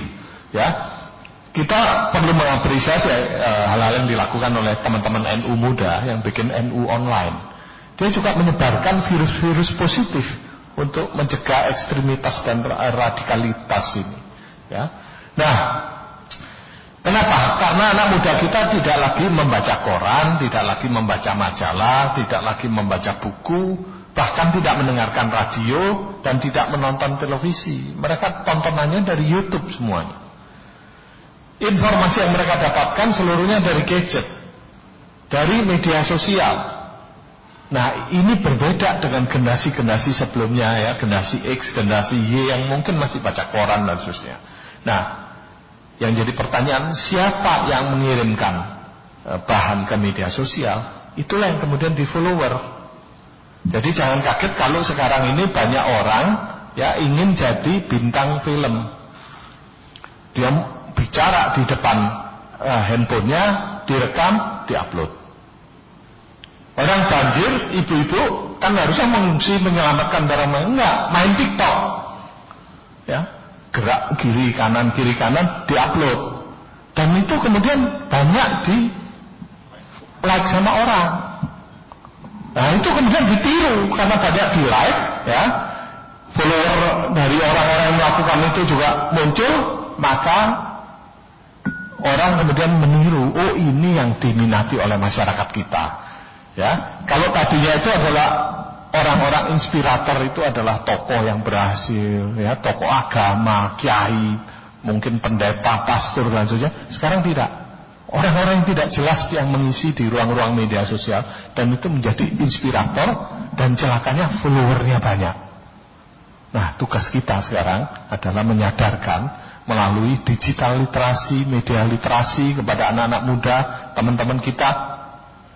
ya. Kita perlu mengapresiasi eh, hal-hal yang dilakukan oleh teman-teman NU muda yang bikin NU online. Dia juga menyebarkan virus-virus positif untuk mencegah ekstremitas dan radikalitas ini ya. Nah Kenapa? Karena anak muda kita tidak lagi membaca koran, tidak lagi membaca majalah, tidak lagi membaca buku, bahkan tidak mendengarkan radio dan tidak menonton televisi. Mereka tontonannya dari YouTube semuanya. Informasi yang mereka dapatkan seluruhnya dari gadget, dari media sosial. Nah, ini berbeda dengan generasi-generasi sebelumnya ya, generasi X, generasi Y yang mungkin masih baca koran dan seterusnya. Nah, yang jadi pertanyaan siapa yang mengirimkan eh, bahan ke media sosial? Itulah yang kemudian di follower jadi jangan kaget kalau sekarang ini banyak orang ya ingin jadi bintang film. Dia bicara di depan uh, handphonenya, direkam, diupload. Orang banjir, ibu-ibu kan harusnya mengungsi menyelamatkan barang enggak, main TikTok. Ya, gerak kiri kanan kiri kanan diupload. Dan itu kemudian banyak di like sama orang. Nah itu kemudian ditiru karena banyak di like ya. Follower dari orang-orang yang melakukan itu juga muncul maka orang kemudian meniru oh ini yang diminati oleh masyarakat kita ya. Kalau tadinya itu adalah orang-orang inspirator itu adalah tokoh yang berhasil ya tokoh agama kiai mungkin pendeta pastor dan sebagainya. Sekarang tidak Orang-orang yang tidak jelas yang mengisi di ruang-ruang media sosial dan itu menjadi inspirator dan celakanya followernya banyak. Nah, tugas kita sekarang adalah menyadarkan melalui digital literasi, media literasi kepada anak-anak muda, teman-teman kita.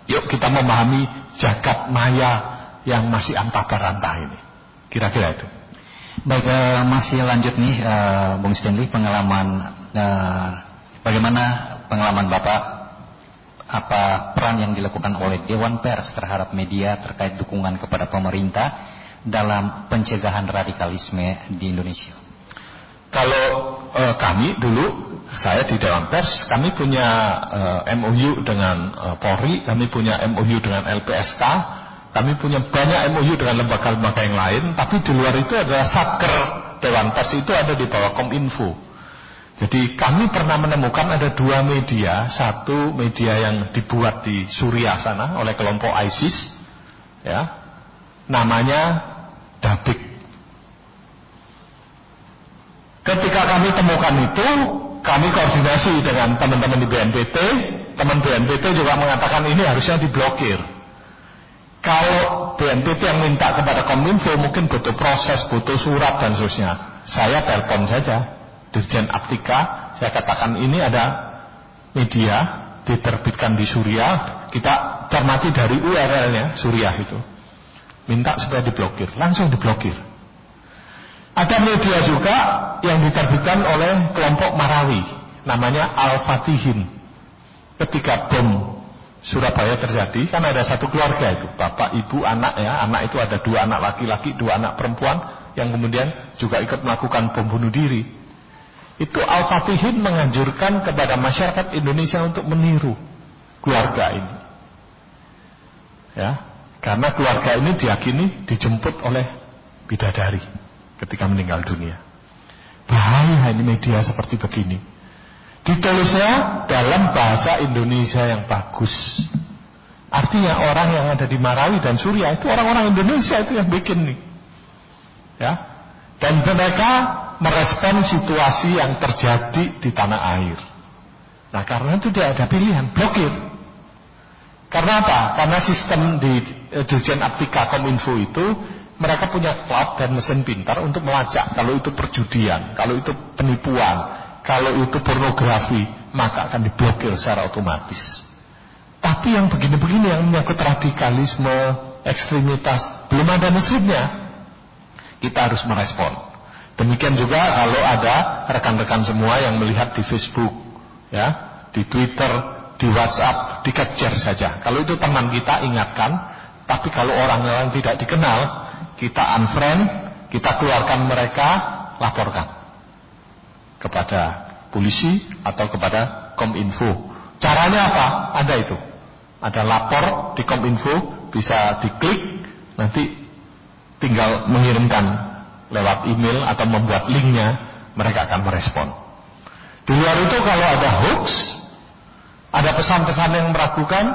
Yuk kita memahami jagat maya yang masih antah berantah ini. Kira-kira itu. Baik, uh, masih lanjut nih, uh, Bung Stanley, pengalaman uh, bagaimana pengalaman Bapak apa peran yang dilakukan oleh Dewan Pers terhadap media terkait dukungan kepada pemerintah dalam pencegahan radikalisme di Indonesia? Kalau eh, kami dulu saya di Dewan Pers kami punya eh, MOU dengan eh, Polri, kami punya MOU dengan LPSK, kami punya banyak MOU dengan lembaga-lembaga yang lain, tapi di luar itu adalah Satker Dewan Pers itu ada di bawah Kominfo. Jadi kami pernah menemukan ada dua media, satu media yang dibuat di Suriah sana oleh kelompok ISIS, ya, namanya Dabik. ketika kami temukan itu, kami koordinasi dengan teman-teman di BNPT, teman BNPT juga mengatakan ini harusnya diblokir. Kalau BNPT yang minta kepada Kominfo mungkin butuh proses, butuh surat dan seterusnya. Saya telepon saja Dirjen Aptika, saya katakan ini ada media diterbitkan di Suriah, kita cermati dari URL-nya Suriah itu. Minta supaya diblokir, langsung diblokir. Ada media juga yang diterbitkan oleh kelompok Marawi, namanya Al-Fatihin. Ketika bom Surabaya terjadi, kan ada satu keluarga itu, bapak, ibu, anak ya, anak itu ada dua anak laki-laki, dua anak perempuan, yang kemudian juga ikut melakukan bom diri. Itu Al-Fatihin menganjurkan kepada masyarakat Indonesia untuk meniru keluarga ini. Ya, karena keluarga ini diyakini dijemput oleh bidadari ketika meninggal dunia. Bahaya ini media seperti begini. Ditulisnya dalam bahasa Indonesia yang bagus. Artinya orang yang ada di Marawi dan Suriah itu orang-orang Indonesia itu yang bikin nih. Ya. Dan mereka merespon situasi yang terjadi di tanah air. Nah karena itu tidak ada pilihan, blokir. Karena apa? Karena sistem di eh, Dirjen Aptika Kominfo itu mereka punya cloud dan mesin pintar untuk melacak kalau itu perjudian, kalau itu penipuan, kalau itu pornografi, maka akan diblokir secara otomatis. Tapi yang begini-begini yang menyangkut radikalisme, ekstremitas, belum ada mesinnya. Kita harus merespon. Demikian juga kalau ada rekan-rekan semua yang melihat di Facebook, ya, di Twitter, di WhatsApp, di saja. Kalau itu teman kita ingatkan, tapi kalau orang yang tidak dikenal, kita unfriend, kita keluarkan mereka, laporkan kepada polisi atau kepada Kominfo. Caranya apa? Ada itu. Ada lapor di Kominfo, bisa diklik, nanti tinggal mengirimkan lewat email atau membuat linknya, mereka akan merespon. Di luar itu kalau ada hoax, ada pesan-pesan yang meragukan,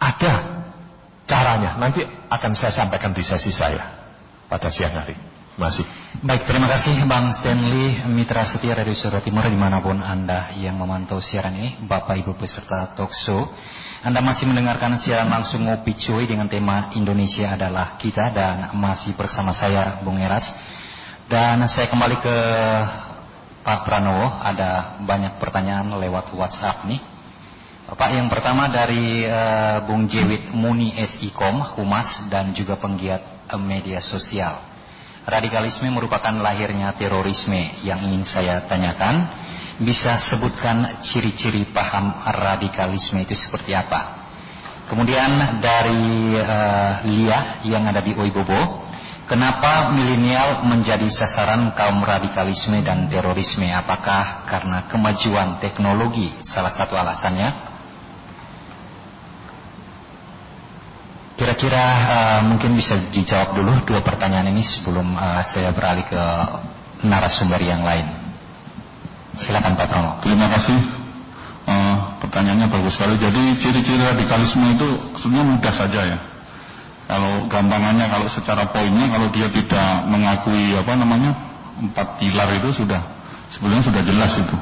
ada caranya. Nanti akan saya sampaikan di sesi saya pada siang hari. Masih. Baik, terima kasih Bang Stanley Mitra Setia Radio Surat Timur di mana pun Anda yang memantau siaran ini, Bapak Ibu peserta talkshow. Anda masih mendengarkan siaran langsung Ngopi Cuy dengan tema Indonesia adalah kita dan masih bersama saya Bung Eras. Dan saya kembali ke Pak Pranowo, ada banyak pertanyaan lewat WhatsApp nih. Pak yang pertama dari uh, Bung Jewit Muni SIKOM, Humas dan juga penggiat uh, media sosial. Radikalisme merupakan lahirnya terorisme yang ingin saya tanyakan. Bisa sebutkan ciri-ciri paham radikalisme itu seperti apa? Kemudian dari uh, Lia yang ada di Oibobo, kenapa milenial menjadi sasaran kaum radikalisme dan terorisme? Apakah karena kemajuan teknologi salah satu alasannya? Kira-kira uh, mungkin bisa dijawab dulu dua pertanyaan ini sebelum uh, saya beralih ke narasumber yang lain. Silakan Pak Prono. Terima kasih. Uh, pertanyaannya bagus sekali. Jadi ciri-ciri radikalisme itu sebenarnya mudah saja ya. Kalau gampangannya, kalau secara poinnya, kalau dia tidak mengakui apa namanya empat pilar itu sudah sebenarnya sudah jelas itu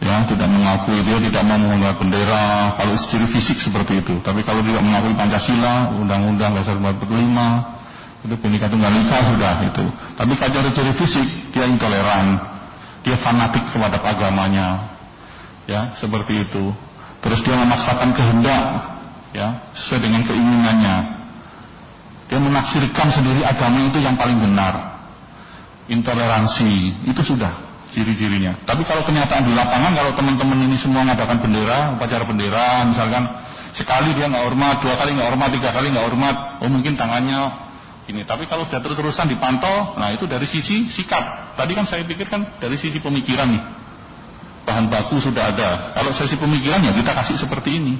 ya tidak mengakui dia tidak mau menggunakan bendera kalau ciri fisik seperti itu tapi kalau tidak mengakui Pancasila Undang-Undang Dasar 45 itu Bhinneka Tunggal Ika sudah itu tapi kalau ciri fisik dia intoleran dia fanatik kepada agamanya ya seperti itu. Terus dia memaksakan kehendak ya sesuai dengan keinginannya. Dia menafsirkan sendiri agama itu yang paling benar. Intoleransi itu sudah ciri-cirinya. Tapi kalau kenyataan di lapangan, kalau teman-teman ini semua mengadakan bendera, upacara bendera, misalkan sekali dia nggak hormat, dua kali nggak hormat, tiga kali nggak hormat, oh mungkin tangannya ini. Tapi kalau sudah terus-terusan dipantau, nah itu dari sisi sikap. Tadi kan saya pikirkan dari sisi pemikiran nih. Bahan baku sudah ada. Kalau sisi pemikiran ya kita kasih seperti ini.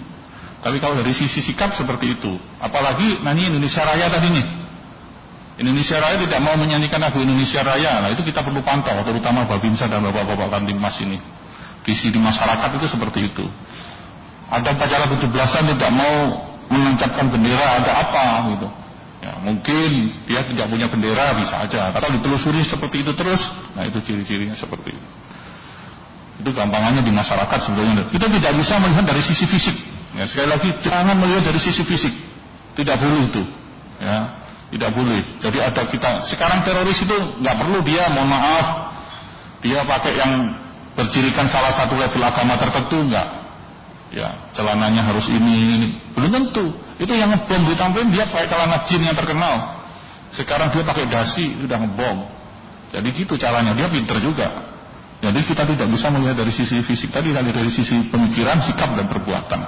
Tapi kalau dari sisi sikap seperti itu. Apalagi nanti Indonesia Raya tadi nih. Indonesia Raya tidak mau menyanyikan lagu Indonesia Raya. Nah itu kita perlu pantau, terutama Babinsa dan Bapak-Bapak Kantimas ini. Visi di masyarakat itu seperti itu. Ada upacara 17-an tidak mau menancapkan bendera, ada apa gitu. Ya, mungkin dia tidak punya bendera bisa aja. Kalau ditelusuri seperti itu terus, nah itu ciri-cirinya seperti itu. Itu gampangannya di masyarakat sebetulnya. Kita tidak bisa melihat dari sisi fisik. Ya, sekali lagi jangan melihat dari sisi fisik. Tidak boleh itu. Ya, tidak boleh. Jadi ada kita sekarang teroris itu nggak perlu dia mohon maaf dia pakai yang bercirikan salah satu label agama tertentu nggak. Ya, celananya harus ini, ini. Belum tentu. Itu yang ngebom ditampilin dia pakai celana jin yang terkenal. Sekarang dia pakai dasi udah ngebom. Jadi gitu caranya. Dia pinter juga. Jadi kita tidak bisa melihat dari sisi fisik tadi, tapi dari sisi pemikiran, sikap dan perbuatan.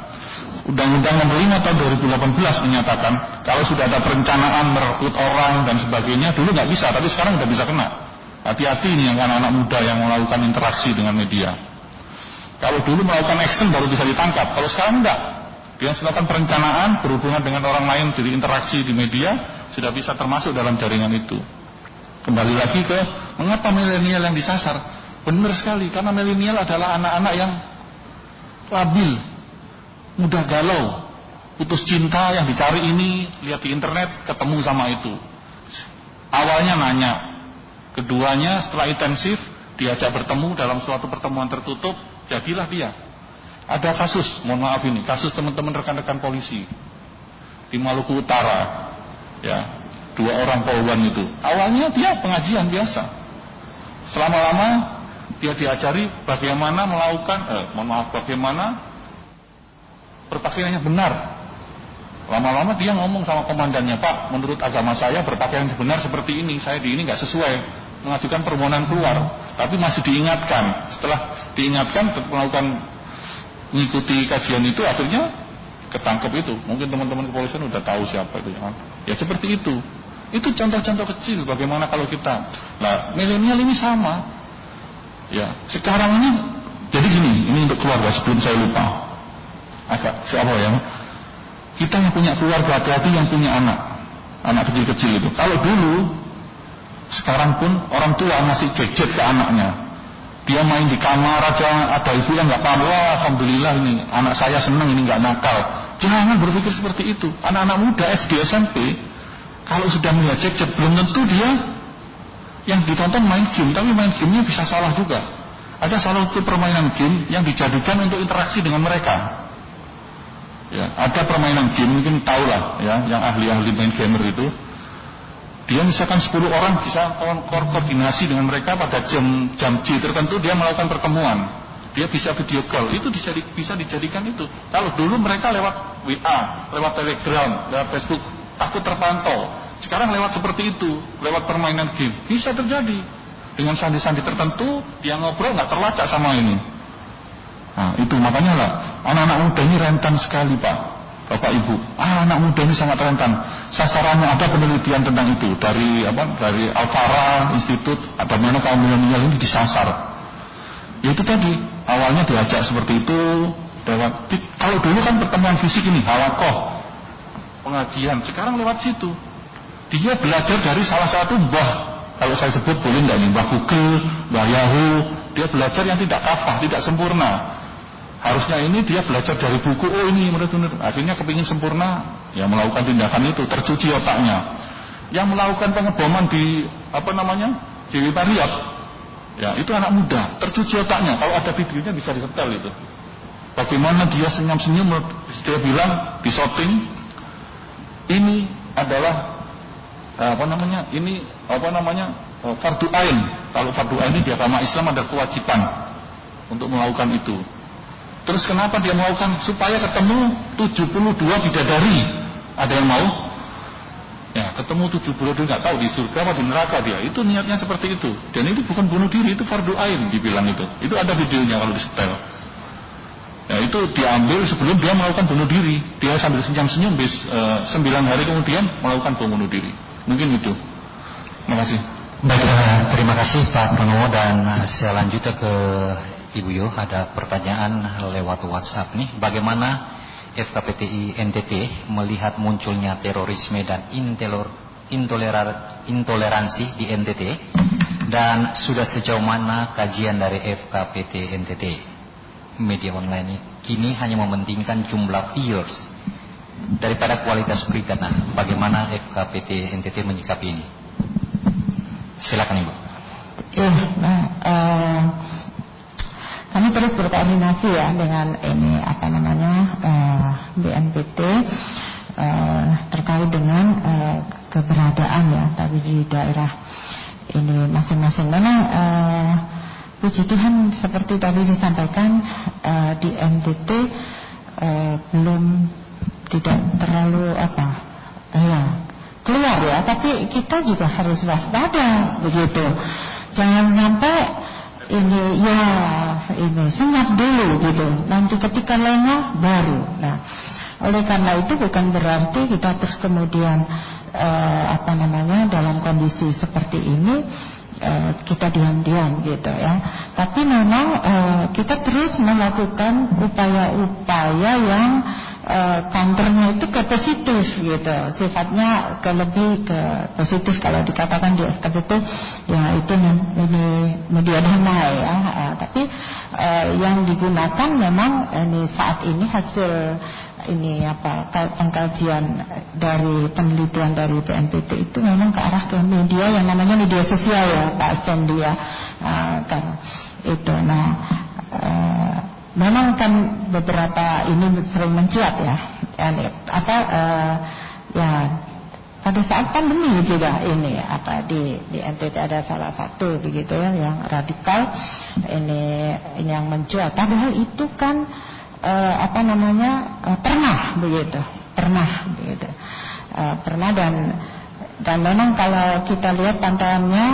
Undang-Undang Nomor 5 tahun 2018 menyatakan kalau sudah ada perencanaan merekrut orang dan sebagainya dulu nggak bisa, tapi sekarang udah bisa kena. Hati-hati nih yang anak-anak muda yang melakukan interaksi dengan media. Kalau dulu melakukan action baru bisa ditangkap, kalau sekarang enggak. Dia melakukan perencanaan berhubungan dengan orang lain jadi interaksi di media sudah bisa termasuk dalam jaringan itu. Kembali lagi ke mengapa milenial yang disasar? Benar sekali, karena milenial adalah anak-anak yang labil, mudah galau, putus cinta yang dicari ini, lihat di internet, ketemu sama itu. Awalnya nanya, keduanya setelah intensif, diajak bertemu dalam suatu pertemuan tertutup, jadilah dia. Ada kasus, mohon maaf ini, kasus teman-teman rekan-rekan polisi di Maluku Utara, ya, dua orang polwan itu. Awalnya dia pengajian biasa, selama-lama dia diajari bagaimana melakukan, eh, mohon maaf, bagaimana berpakaiannya benar. Lama-lama dia ngomong sama komandannya, Pak, menurut agama saya berpakaian benar seperti ini, saya di ini nggak sesuai, mengajukan permohonan keluar, tapi masih diingatkan. Setelah diingatkan melakukan mengikuti kajian itu, akhirnya ketangkep itu. Mungkin teman-teman kepolisian udah tahu siapa itu ya. Ya seperti itu. Itu contoh-contoh kecil bagaimana kalau kita. Nah, milenial ini sama. Ya, sekarang ini jadi gini, ini untuk keluarga sebelum saya lupa. Agak siapa ya? Kita yang punya keluarga hati-hati yang punya anak, anak kecil-kecil itu. Kalau dulu, sekarang pun orang tua ngasih gadget ke anaknya. Dia main di kamar aja, ada ibu yang nggak paham. Wah, alhamdulillah ini anak saya senang ini nggak nakal. Jangan berpikir seperti itu. Anak-anak muda SD SMP, kalau sudah melihat gadget, belum tentu dia yang ditonton main game, tapi main gamenya bisa salah juga. Ada salah satu permainan game yang dijadikan untuk interaksi dengan mereka. Ya, ada permainan game mungkin tahu lah ya, yang ahli-ahli main gamer itu. Dia misalkan 10 orang bisa koordinasi dengan mereka pada jam jam J tertentu dia melakukan pertemuan. Dia bisa video call, itu bisa, bisa dijadikan itu. Kalau dulu mereka lewat WA, lewat Telegram, lewat Facebook, takut terpantau. Sekarang lewat seperti itu, lewat permainan game, bisa terjadi. Dengan sandi-sandi tertentu, dia ngobrol nggak terlacak sama ini. Nah, itu makanya lah, anak-anak muda ini rentan sekali Pak, Bapak Ibu. Ah, anak muda ini sangat rentan. Sasarannya ada penelitian tentang itu dari apa? Dari Alfara Institute, ada mana kaum milenial ini disasar. Ya itu tadi, awalnya diajak seperti itu, lewat kalau dulu kan pertemuan fisik ini hawakoh pengajian sekarang lewat situ dia belajar dari salah satu mbah kalau saya sebut boleh nggak nih mbah Google, mbah Yahoo dia belajar yang tidak kafah, tidak sempurna harusnya ini dia belajar dari buku. Oh ini menurut-menurut akhirnya kepingin sempurna. Ya melakukan tindakan itu tercuci otaknya. Yang melakukan pengeboman di apa namanya di Marriott ya itu anak muda. Tercuci otaknya. Kalau ada videonya bisa disetel itu. Bagaimana dia senyum-senyum dia bilang di shooting ini adalah Eh, apa namanya ini apa namanya eh, fardu ain. Kalau fardu ain ini di agama Islam ada kewajiban untuk melakukan itu terus kenapa dia melakukan? Supaya ketemu 72 bidadari. Ada yang mau? Ya ketemu 72 nggak tahu di surga apa di neraka dia. Itu niatnya seperti itu. Dan itu bukan bunuh diri itu fardu ain dibilang itu. Itu ada videonya kalau di setel ya itu diambil sebelum dia melakukan bunuh diri. Dia sambil senyum-senyum bis e, sembilan hari kemudian melakukan bunuh diri. Mungkin itu. Terima kasih. Baik, eh, terima kasih Pak Pranowo dan eh, saya lanjut ke Ibu Yo. Ada pertanyaan lewat WhatsApp nih. Bagaimana FKPTI NTT melihat munculnya terorisme dan intoleransi di NTT dan sudah sejauh mana kajian dari FKPT NTT media online ini kini hanya mementingkan jumlah viewers daripada kualitas berita. Nah, bagaimana FKPT NTT menyikapi ini? Silakan Ibu. Ya, nah, uh, kami terus berkoordinasi ya dengan ini apa namanya uh, BNPT uh, terkait dengan uh, keberadaan ya tapi di daerah ini masing-masing. Memang uh, puji Tuhan seperti tadi disampaikan uh, di NTT uh, belum tidak terlalu apa ya keluar ya tapi kita juga harus waspada begitu jangan sampai ini ya ini. Senyap dulu gitu. Nanti ketika lengah baru. Nah oleh karena itu bukan berarti kita terus kemudian eh, apa namanya dalam kondisi seperti ini eh, kita diam-diam gitu ya. Tapi memang eh, kita terus melakukan upaya-upaya yang counternya itu ke positif gitu. Sifatnya ke lebih ke positif kalau dikatakan di FKBP ya itu ini media damai ya uh, tapi uh, yang digunakan memang ini saat ini hasil ini apa pengkajian dari penelitian dari BNPT itu memang ke arah ke media yang namanya media sosial ya Pak Stendia uh, kan itu. Nah memang kan beberapa ini sering mencuat ya, apa uh, ya pada saat pandemi juga ini apa di di NTT ada salah satu begitu ya yang radikal ini, ini yang mencuat. Padahal itu kan uh, apa namanya uh, pernah begitu pernah begitu. Uh, pernah dan dan memang kalau kita lihat pantauannya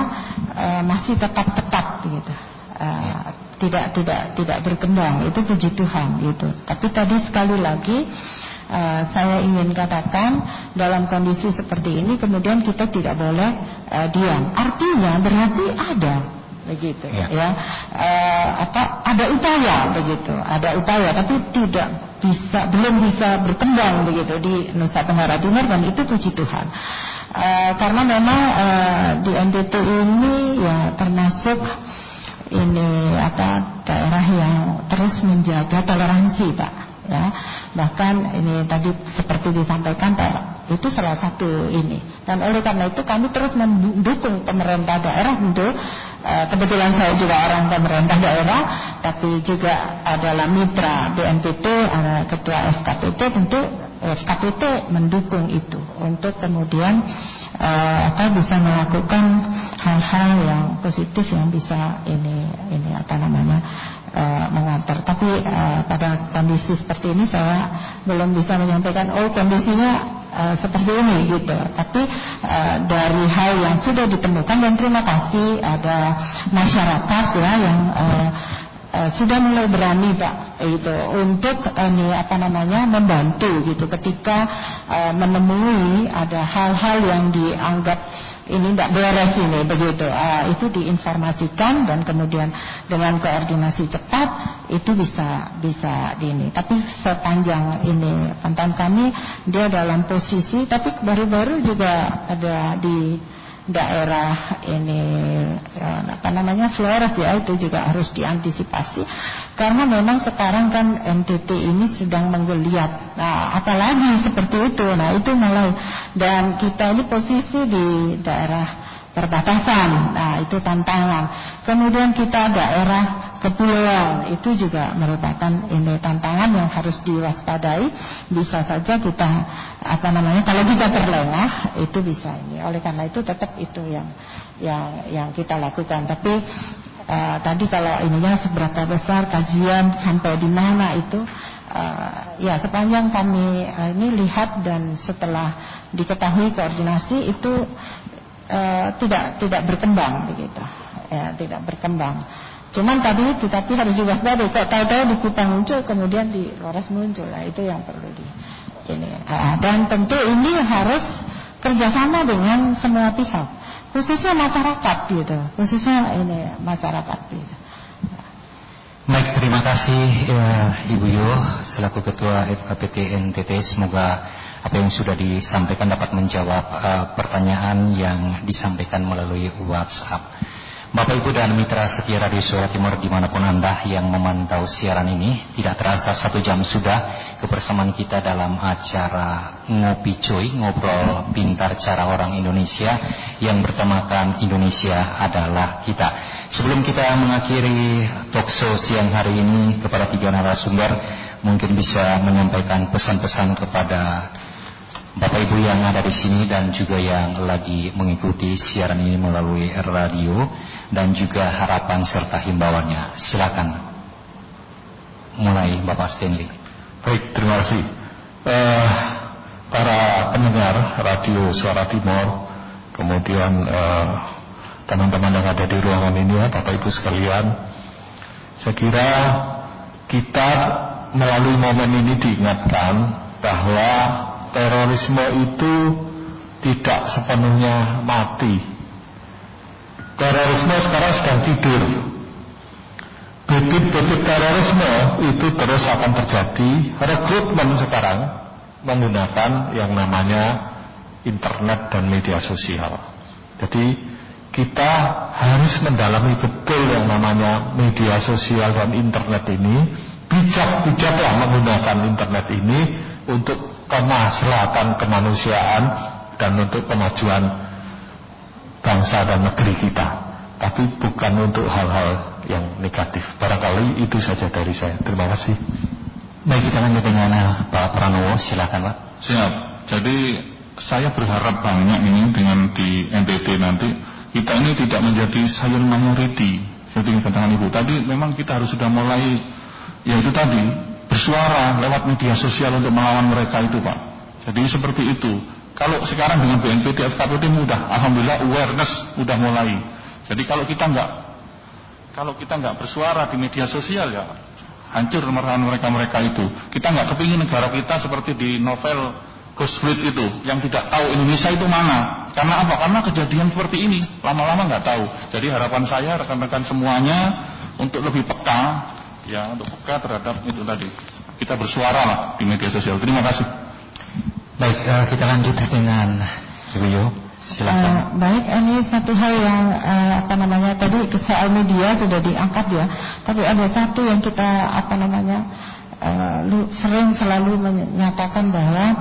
uh, masih tetap tetap begitu. Uh, tidak tidak tidak berkembang itu puji Tuhan gitu. Tapi tadi sekali lagi uh, saya ingin katakan dalam kondisi seperti ini kemudian kita tidak boleh uh, diam. Artinya berarti ada begitu ya, ya. Uh, apa ada upaya begitu ada upaya tapi tidak bisa belum bisa berkembang begitu di Nusa Tenggara Timur dan itu puji Tuhan uh, karena memang uh, di NTT ini ya termasuk ini apa daerah yang terus menjaga toleransi Pak ya. Bahkan ini tadi seperti disampaikan itu salah satu ini. Dan oleh karena itu kami terus mendukung pemerintah daerah untuk uh, kebetulan saya juga orang pemerintah daerah tapi juga adalah mitra BNPT ketua SKPT tentu SKPT mendukung itu untuk kemudian uh, apa bisa melakukan hal-hal yang positif yang bisa ini ini apa namanya uh, mengantar. Tapi uh, pada kondisi seperti ini saya belum bisa menyampaikan oh kondisinya uh, seperti ini gitu. Tapi uh, dari hal yang sudah ditemukan dan terima kasih ada masyarakat ya yang uh, sudah mulai berani pak itu untuk ini apa namanya membantu gitu ketika uh, menemui ada hal-hal yang dianggap ini tidak beres ini begitu. Uh, itu diinformasikan dan kemudian dengan koordinasi cepat itu bisa bisa ini. Tapi sepanjang ini pantauan kami dia dalam posisi tapi baru-baru juga ada di daerah ini ya, apa namanya Flores ya itu juga harus diantisipasi. Karena memang sekarang kan NTT ini sedang menggeliat. Nah apalagi seperti itu. Nah itu mulai. Dan kita ini posisi di daerah perbatasan. Nah itu tantangan. Kemudian kita daerah kepulauan itu juga merupakan ini tantangan yang harus diwaspadai. Bisa saja kita apa namanya kalau kita terlengah itu bisa ini. Oleh karena itu tetap itu yang yang yang kita lakukan. Tapi uh, tadi kalau ininya seberapa besar kajian sampai di mana itu uh, ya sepanjang kami uh, ini lihat dan setelah diketahui koordinasi itu uh, tidak tidak berkembang begitu. Ya tidak berkembang Cuman tadi tetapi harus diwaspadai. Kok tahu-tahu di Kupang muncul kemudian di Flores muncul. Nah, itu yang perlu di ini. Ah, dan tentu ini harus kerjasama dengan semua pihak, khususnya masyarakat gitu, khususnya ini masyarakat gitu. Baik, terima kasih ya, Ibu Yo selaku Ketua FKPT NTT. Semoga apa yang sudah disampaikan dapat menjawab uh, pertanyaan yang disampaikan melalui WhatsApp. Bapak Ibu dan Mitra setia Radio Suara Timur di mana pun Anda yang memantau siaran ini Tidak terasa satu jam sudah kebersamaan kita dalam acara Ngopi Cuy Ngobrol Pintar Cara Orang Indonesia. Yang bertemakan Indonesia adalah kita. Sebelum kita mengakhiri talkshow siang hari ini kepada tiga narasumber Mungkin bisa menyampaikan pesan-pesan kepada Bapak Ibu yang ada di sini dan juga yang lagi mengikuti siaran ini melalui radio dan juga harapan serta himbauannya. Silakan. Mulai Bapak Stanley. Baik, terima kasih. Uh, para pendengar radio Suara Timur, kemudian eh, teman-teman uh, yang ada di ruangan ini ya, Bapak Ibu sekalian, saya kira kita melalui momen ini diingatkan bahwa terorisme itu tidak sepenuhnya mati. Terorisme sekarang sedang tidur. Bibit-bibit terorisme itu terus akan terjadi. Rekrutmen sekarang menggunakan yang namanya internet dan media sosial. Jadi kita harus mendalami betul yang namanya media sosial dan internet ini. Bijak-bijaklah menggunakan internet ini untuk kemaslahatan kemanusiaan dan untuk kemajuan bangsa dan negeri kita. Tapi bukan untuk hal-hal yang negatif. Barangkali itu saja dari saya. Terima kasih. Baik kita lanjut dengan eh, Pak Pranowo. Silakan Pak. Siap. Jadi saya berharap banyak ini dengan di NTT nanti kita ini tidak menjadi silent minority jadi katakan Ibu tadi memang kita harus sudah mulai ya itu tadi bersuara lewat media sosial untuk melawan mereka itu Pak. Jadi seperti itu. Kalau sekarang dengan BNPT, FKPT mudah, Alhamdulillah awareness sudah mulai. Jadi kalau kita nggak kalau kita nggak bersuara di media sosial ya hancur mereka-mereka itu. Kita nggak kepingin negara kita seperti di novel Ghost Fleet itu yang tidak tahu Indonesia itu mana. Karena apa? Karena kejadian seperti ini lama-lama nggak tahu. Jadi harapan saya rekan-rekan semuanya untuk lebih peka ya untuk peka terhadap itu tadi. Kita bersuara lah di media sosial. Terima kasih. Baik, uh, kita lanjut dengan Ibu Yo. Silakan. Uh, baik, ini satu hal yang uh, apa namanya tadi soal media sudah diangkat ya. Tapi ada satu yang kita apa namanya uh, sering selalu menyatakan bahwa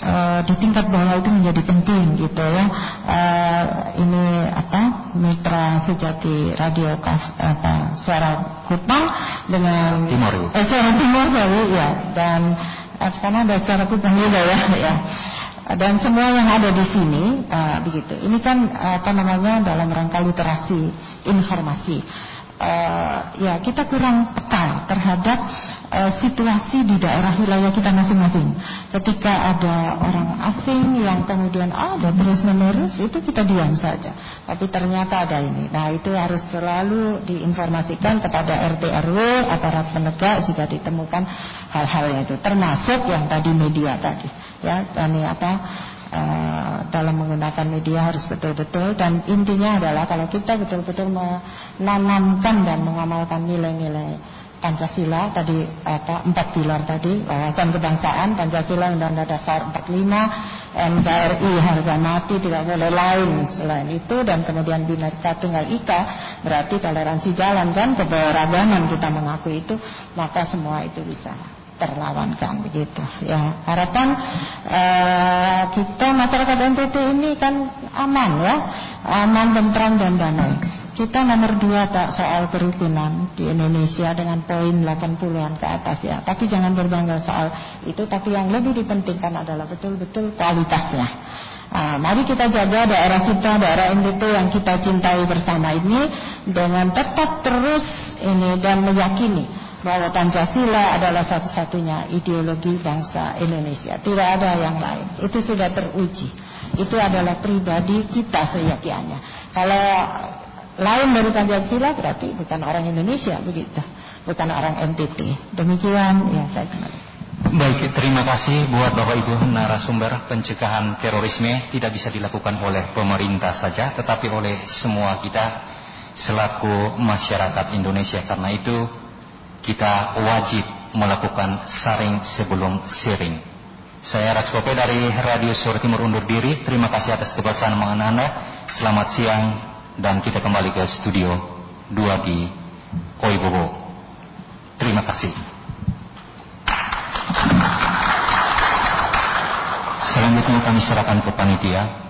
uh, di tingkat bawah itu menjadi penting gitu ya. Uh, ini apa mitra sejati radio kaf, apa suara Kupang dengan Timur. Eh, suara Timur ya dan uh, sekarang ada suara Kupang juga ya ya. Dan semua yang ada di sini uh, begitu. Ini kan apa namanya dalam rangka literasi informasi uh, ya kita kurang peka terhadap uh, situasi di daerah wilayah kita masing-masing. Ketika ada orang asing yang kemudian ada terus menerus itu kita diam saja. Tapi ternyata ada ini. Nah itu harus selalu diinformasikan kepada RT RW aparat penegak jika ditemukan hal-hal itu. Termasuk yang tadi media tadi. Ya, ini apa? Uh, dalam menggunakan media harus betul-betul dan intinya adalah kalau kita betul-betul menanamkan dan mengamalkan nilai-nilai Pancasila tadi apa empat pilar tadi wawasan kebangsaan Pancasila Undang-Undang Dasar 45 NKRI harga mati tidak boleh lain selain itu dan kemudian Bhinneka Tunggal Ika berarti toleransi jalan kan keberagaman kita mengakui itu maka semua itu bisa terlawankan begitu ya. Harapan uh, kita masyarakat NTT ini kan aman ya. Aman tentram dan damai. Kita nomor dua tak soal kerukunan di Indonesia dengan poin 80-an ke atas ya. Tapi jangan berbangga soal itu tapi yang lebih dipentingkan adalah betul-betul kualitasnya. Nah, mari kita jaga daerah kita, daerah NTT yang kita cintai bersama ini dengan tetap terus ini dan meyakini bahwa Pancasila adalah satu-satunya ideologi bangsa Indonesia. Tidak ada yang lain. Itu sudah teruji. Itu adalah pribadi kita seyakinnya. Kalau lain dari Pancasila berarti bukan orang Indonesia begitu. Bukan orang NTT. Demikian ya saya kembali. Baik, terima kasih buat Bapak Ibu narasumber pencegahan terorisme tidak bisa dilakukan oleh pemerintah saja tetapi oleh semua kita selaku masyarakat Indonesia. Karena itu kita wajib melakukan saring sebelum sharing. Saya Raskope dari Radio Suara Timur undur diri. Terima kasih atas kebersamaan mengenana. Selamat siang dan kita kembali ke studio 2 di Bobo. Terima kasih. Selanjutnya kami serahkan ke panitia.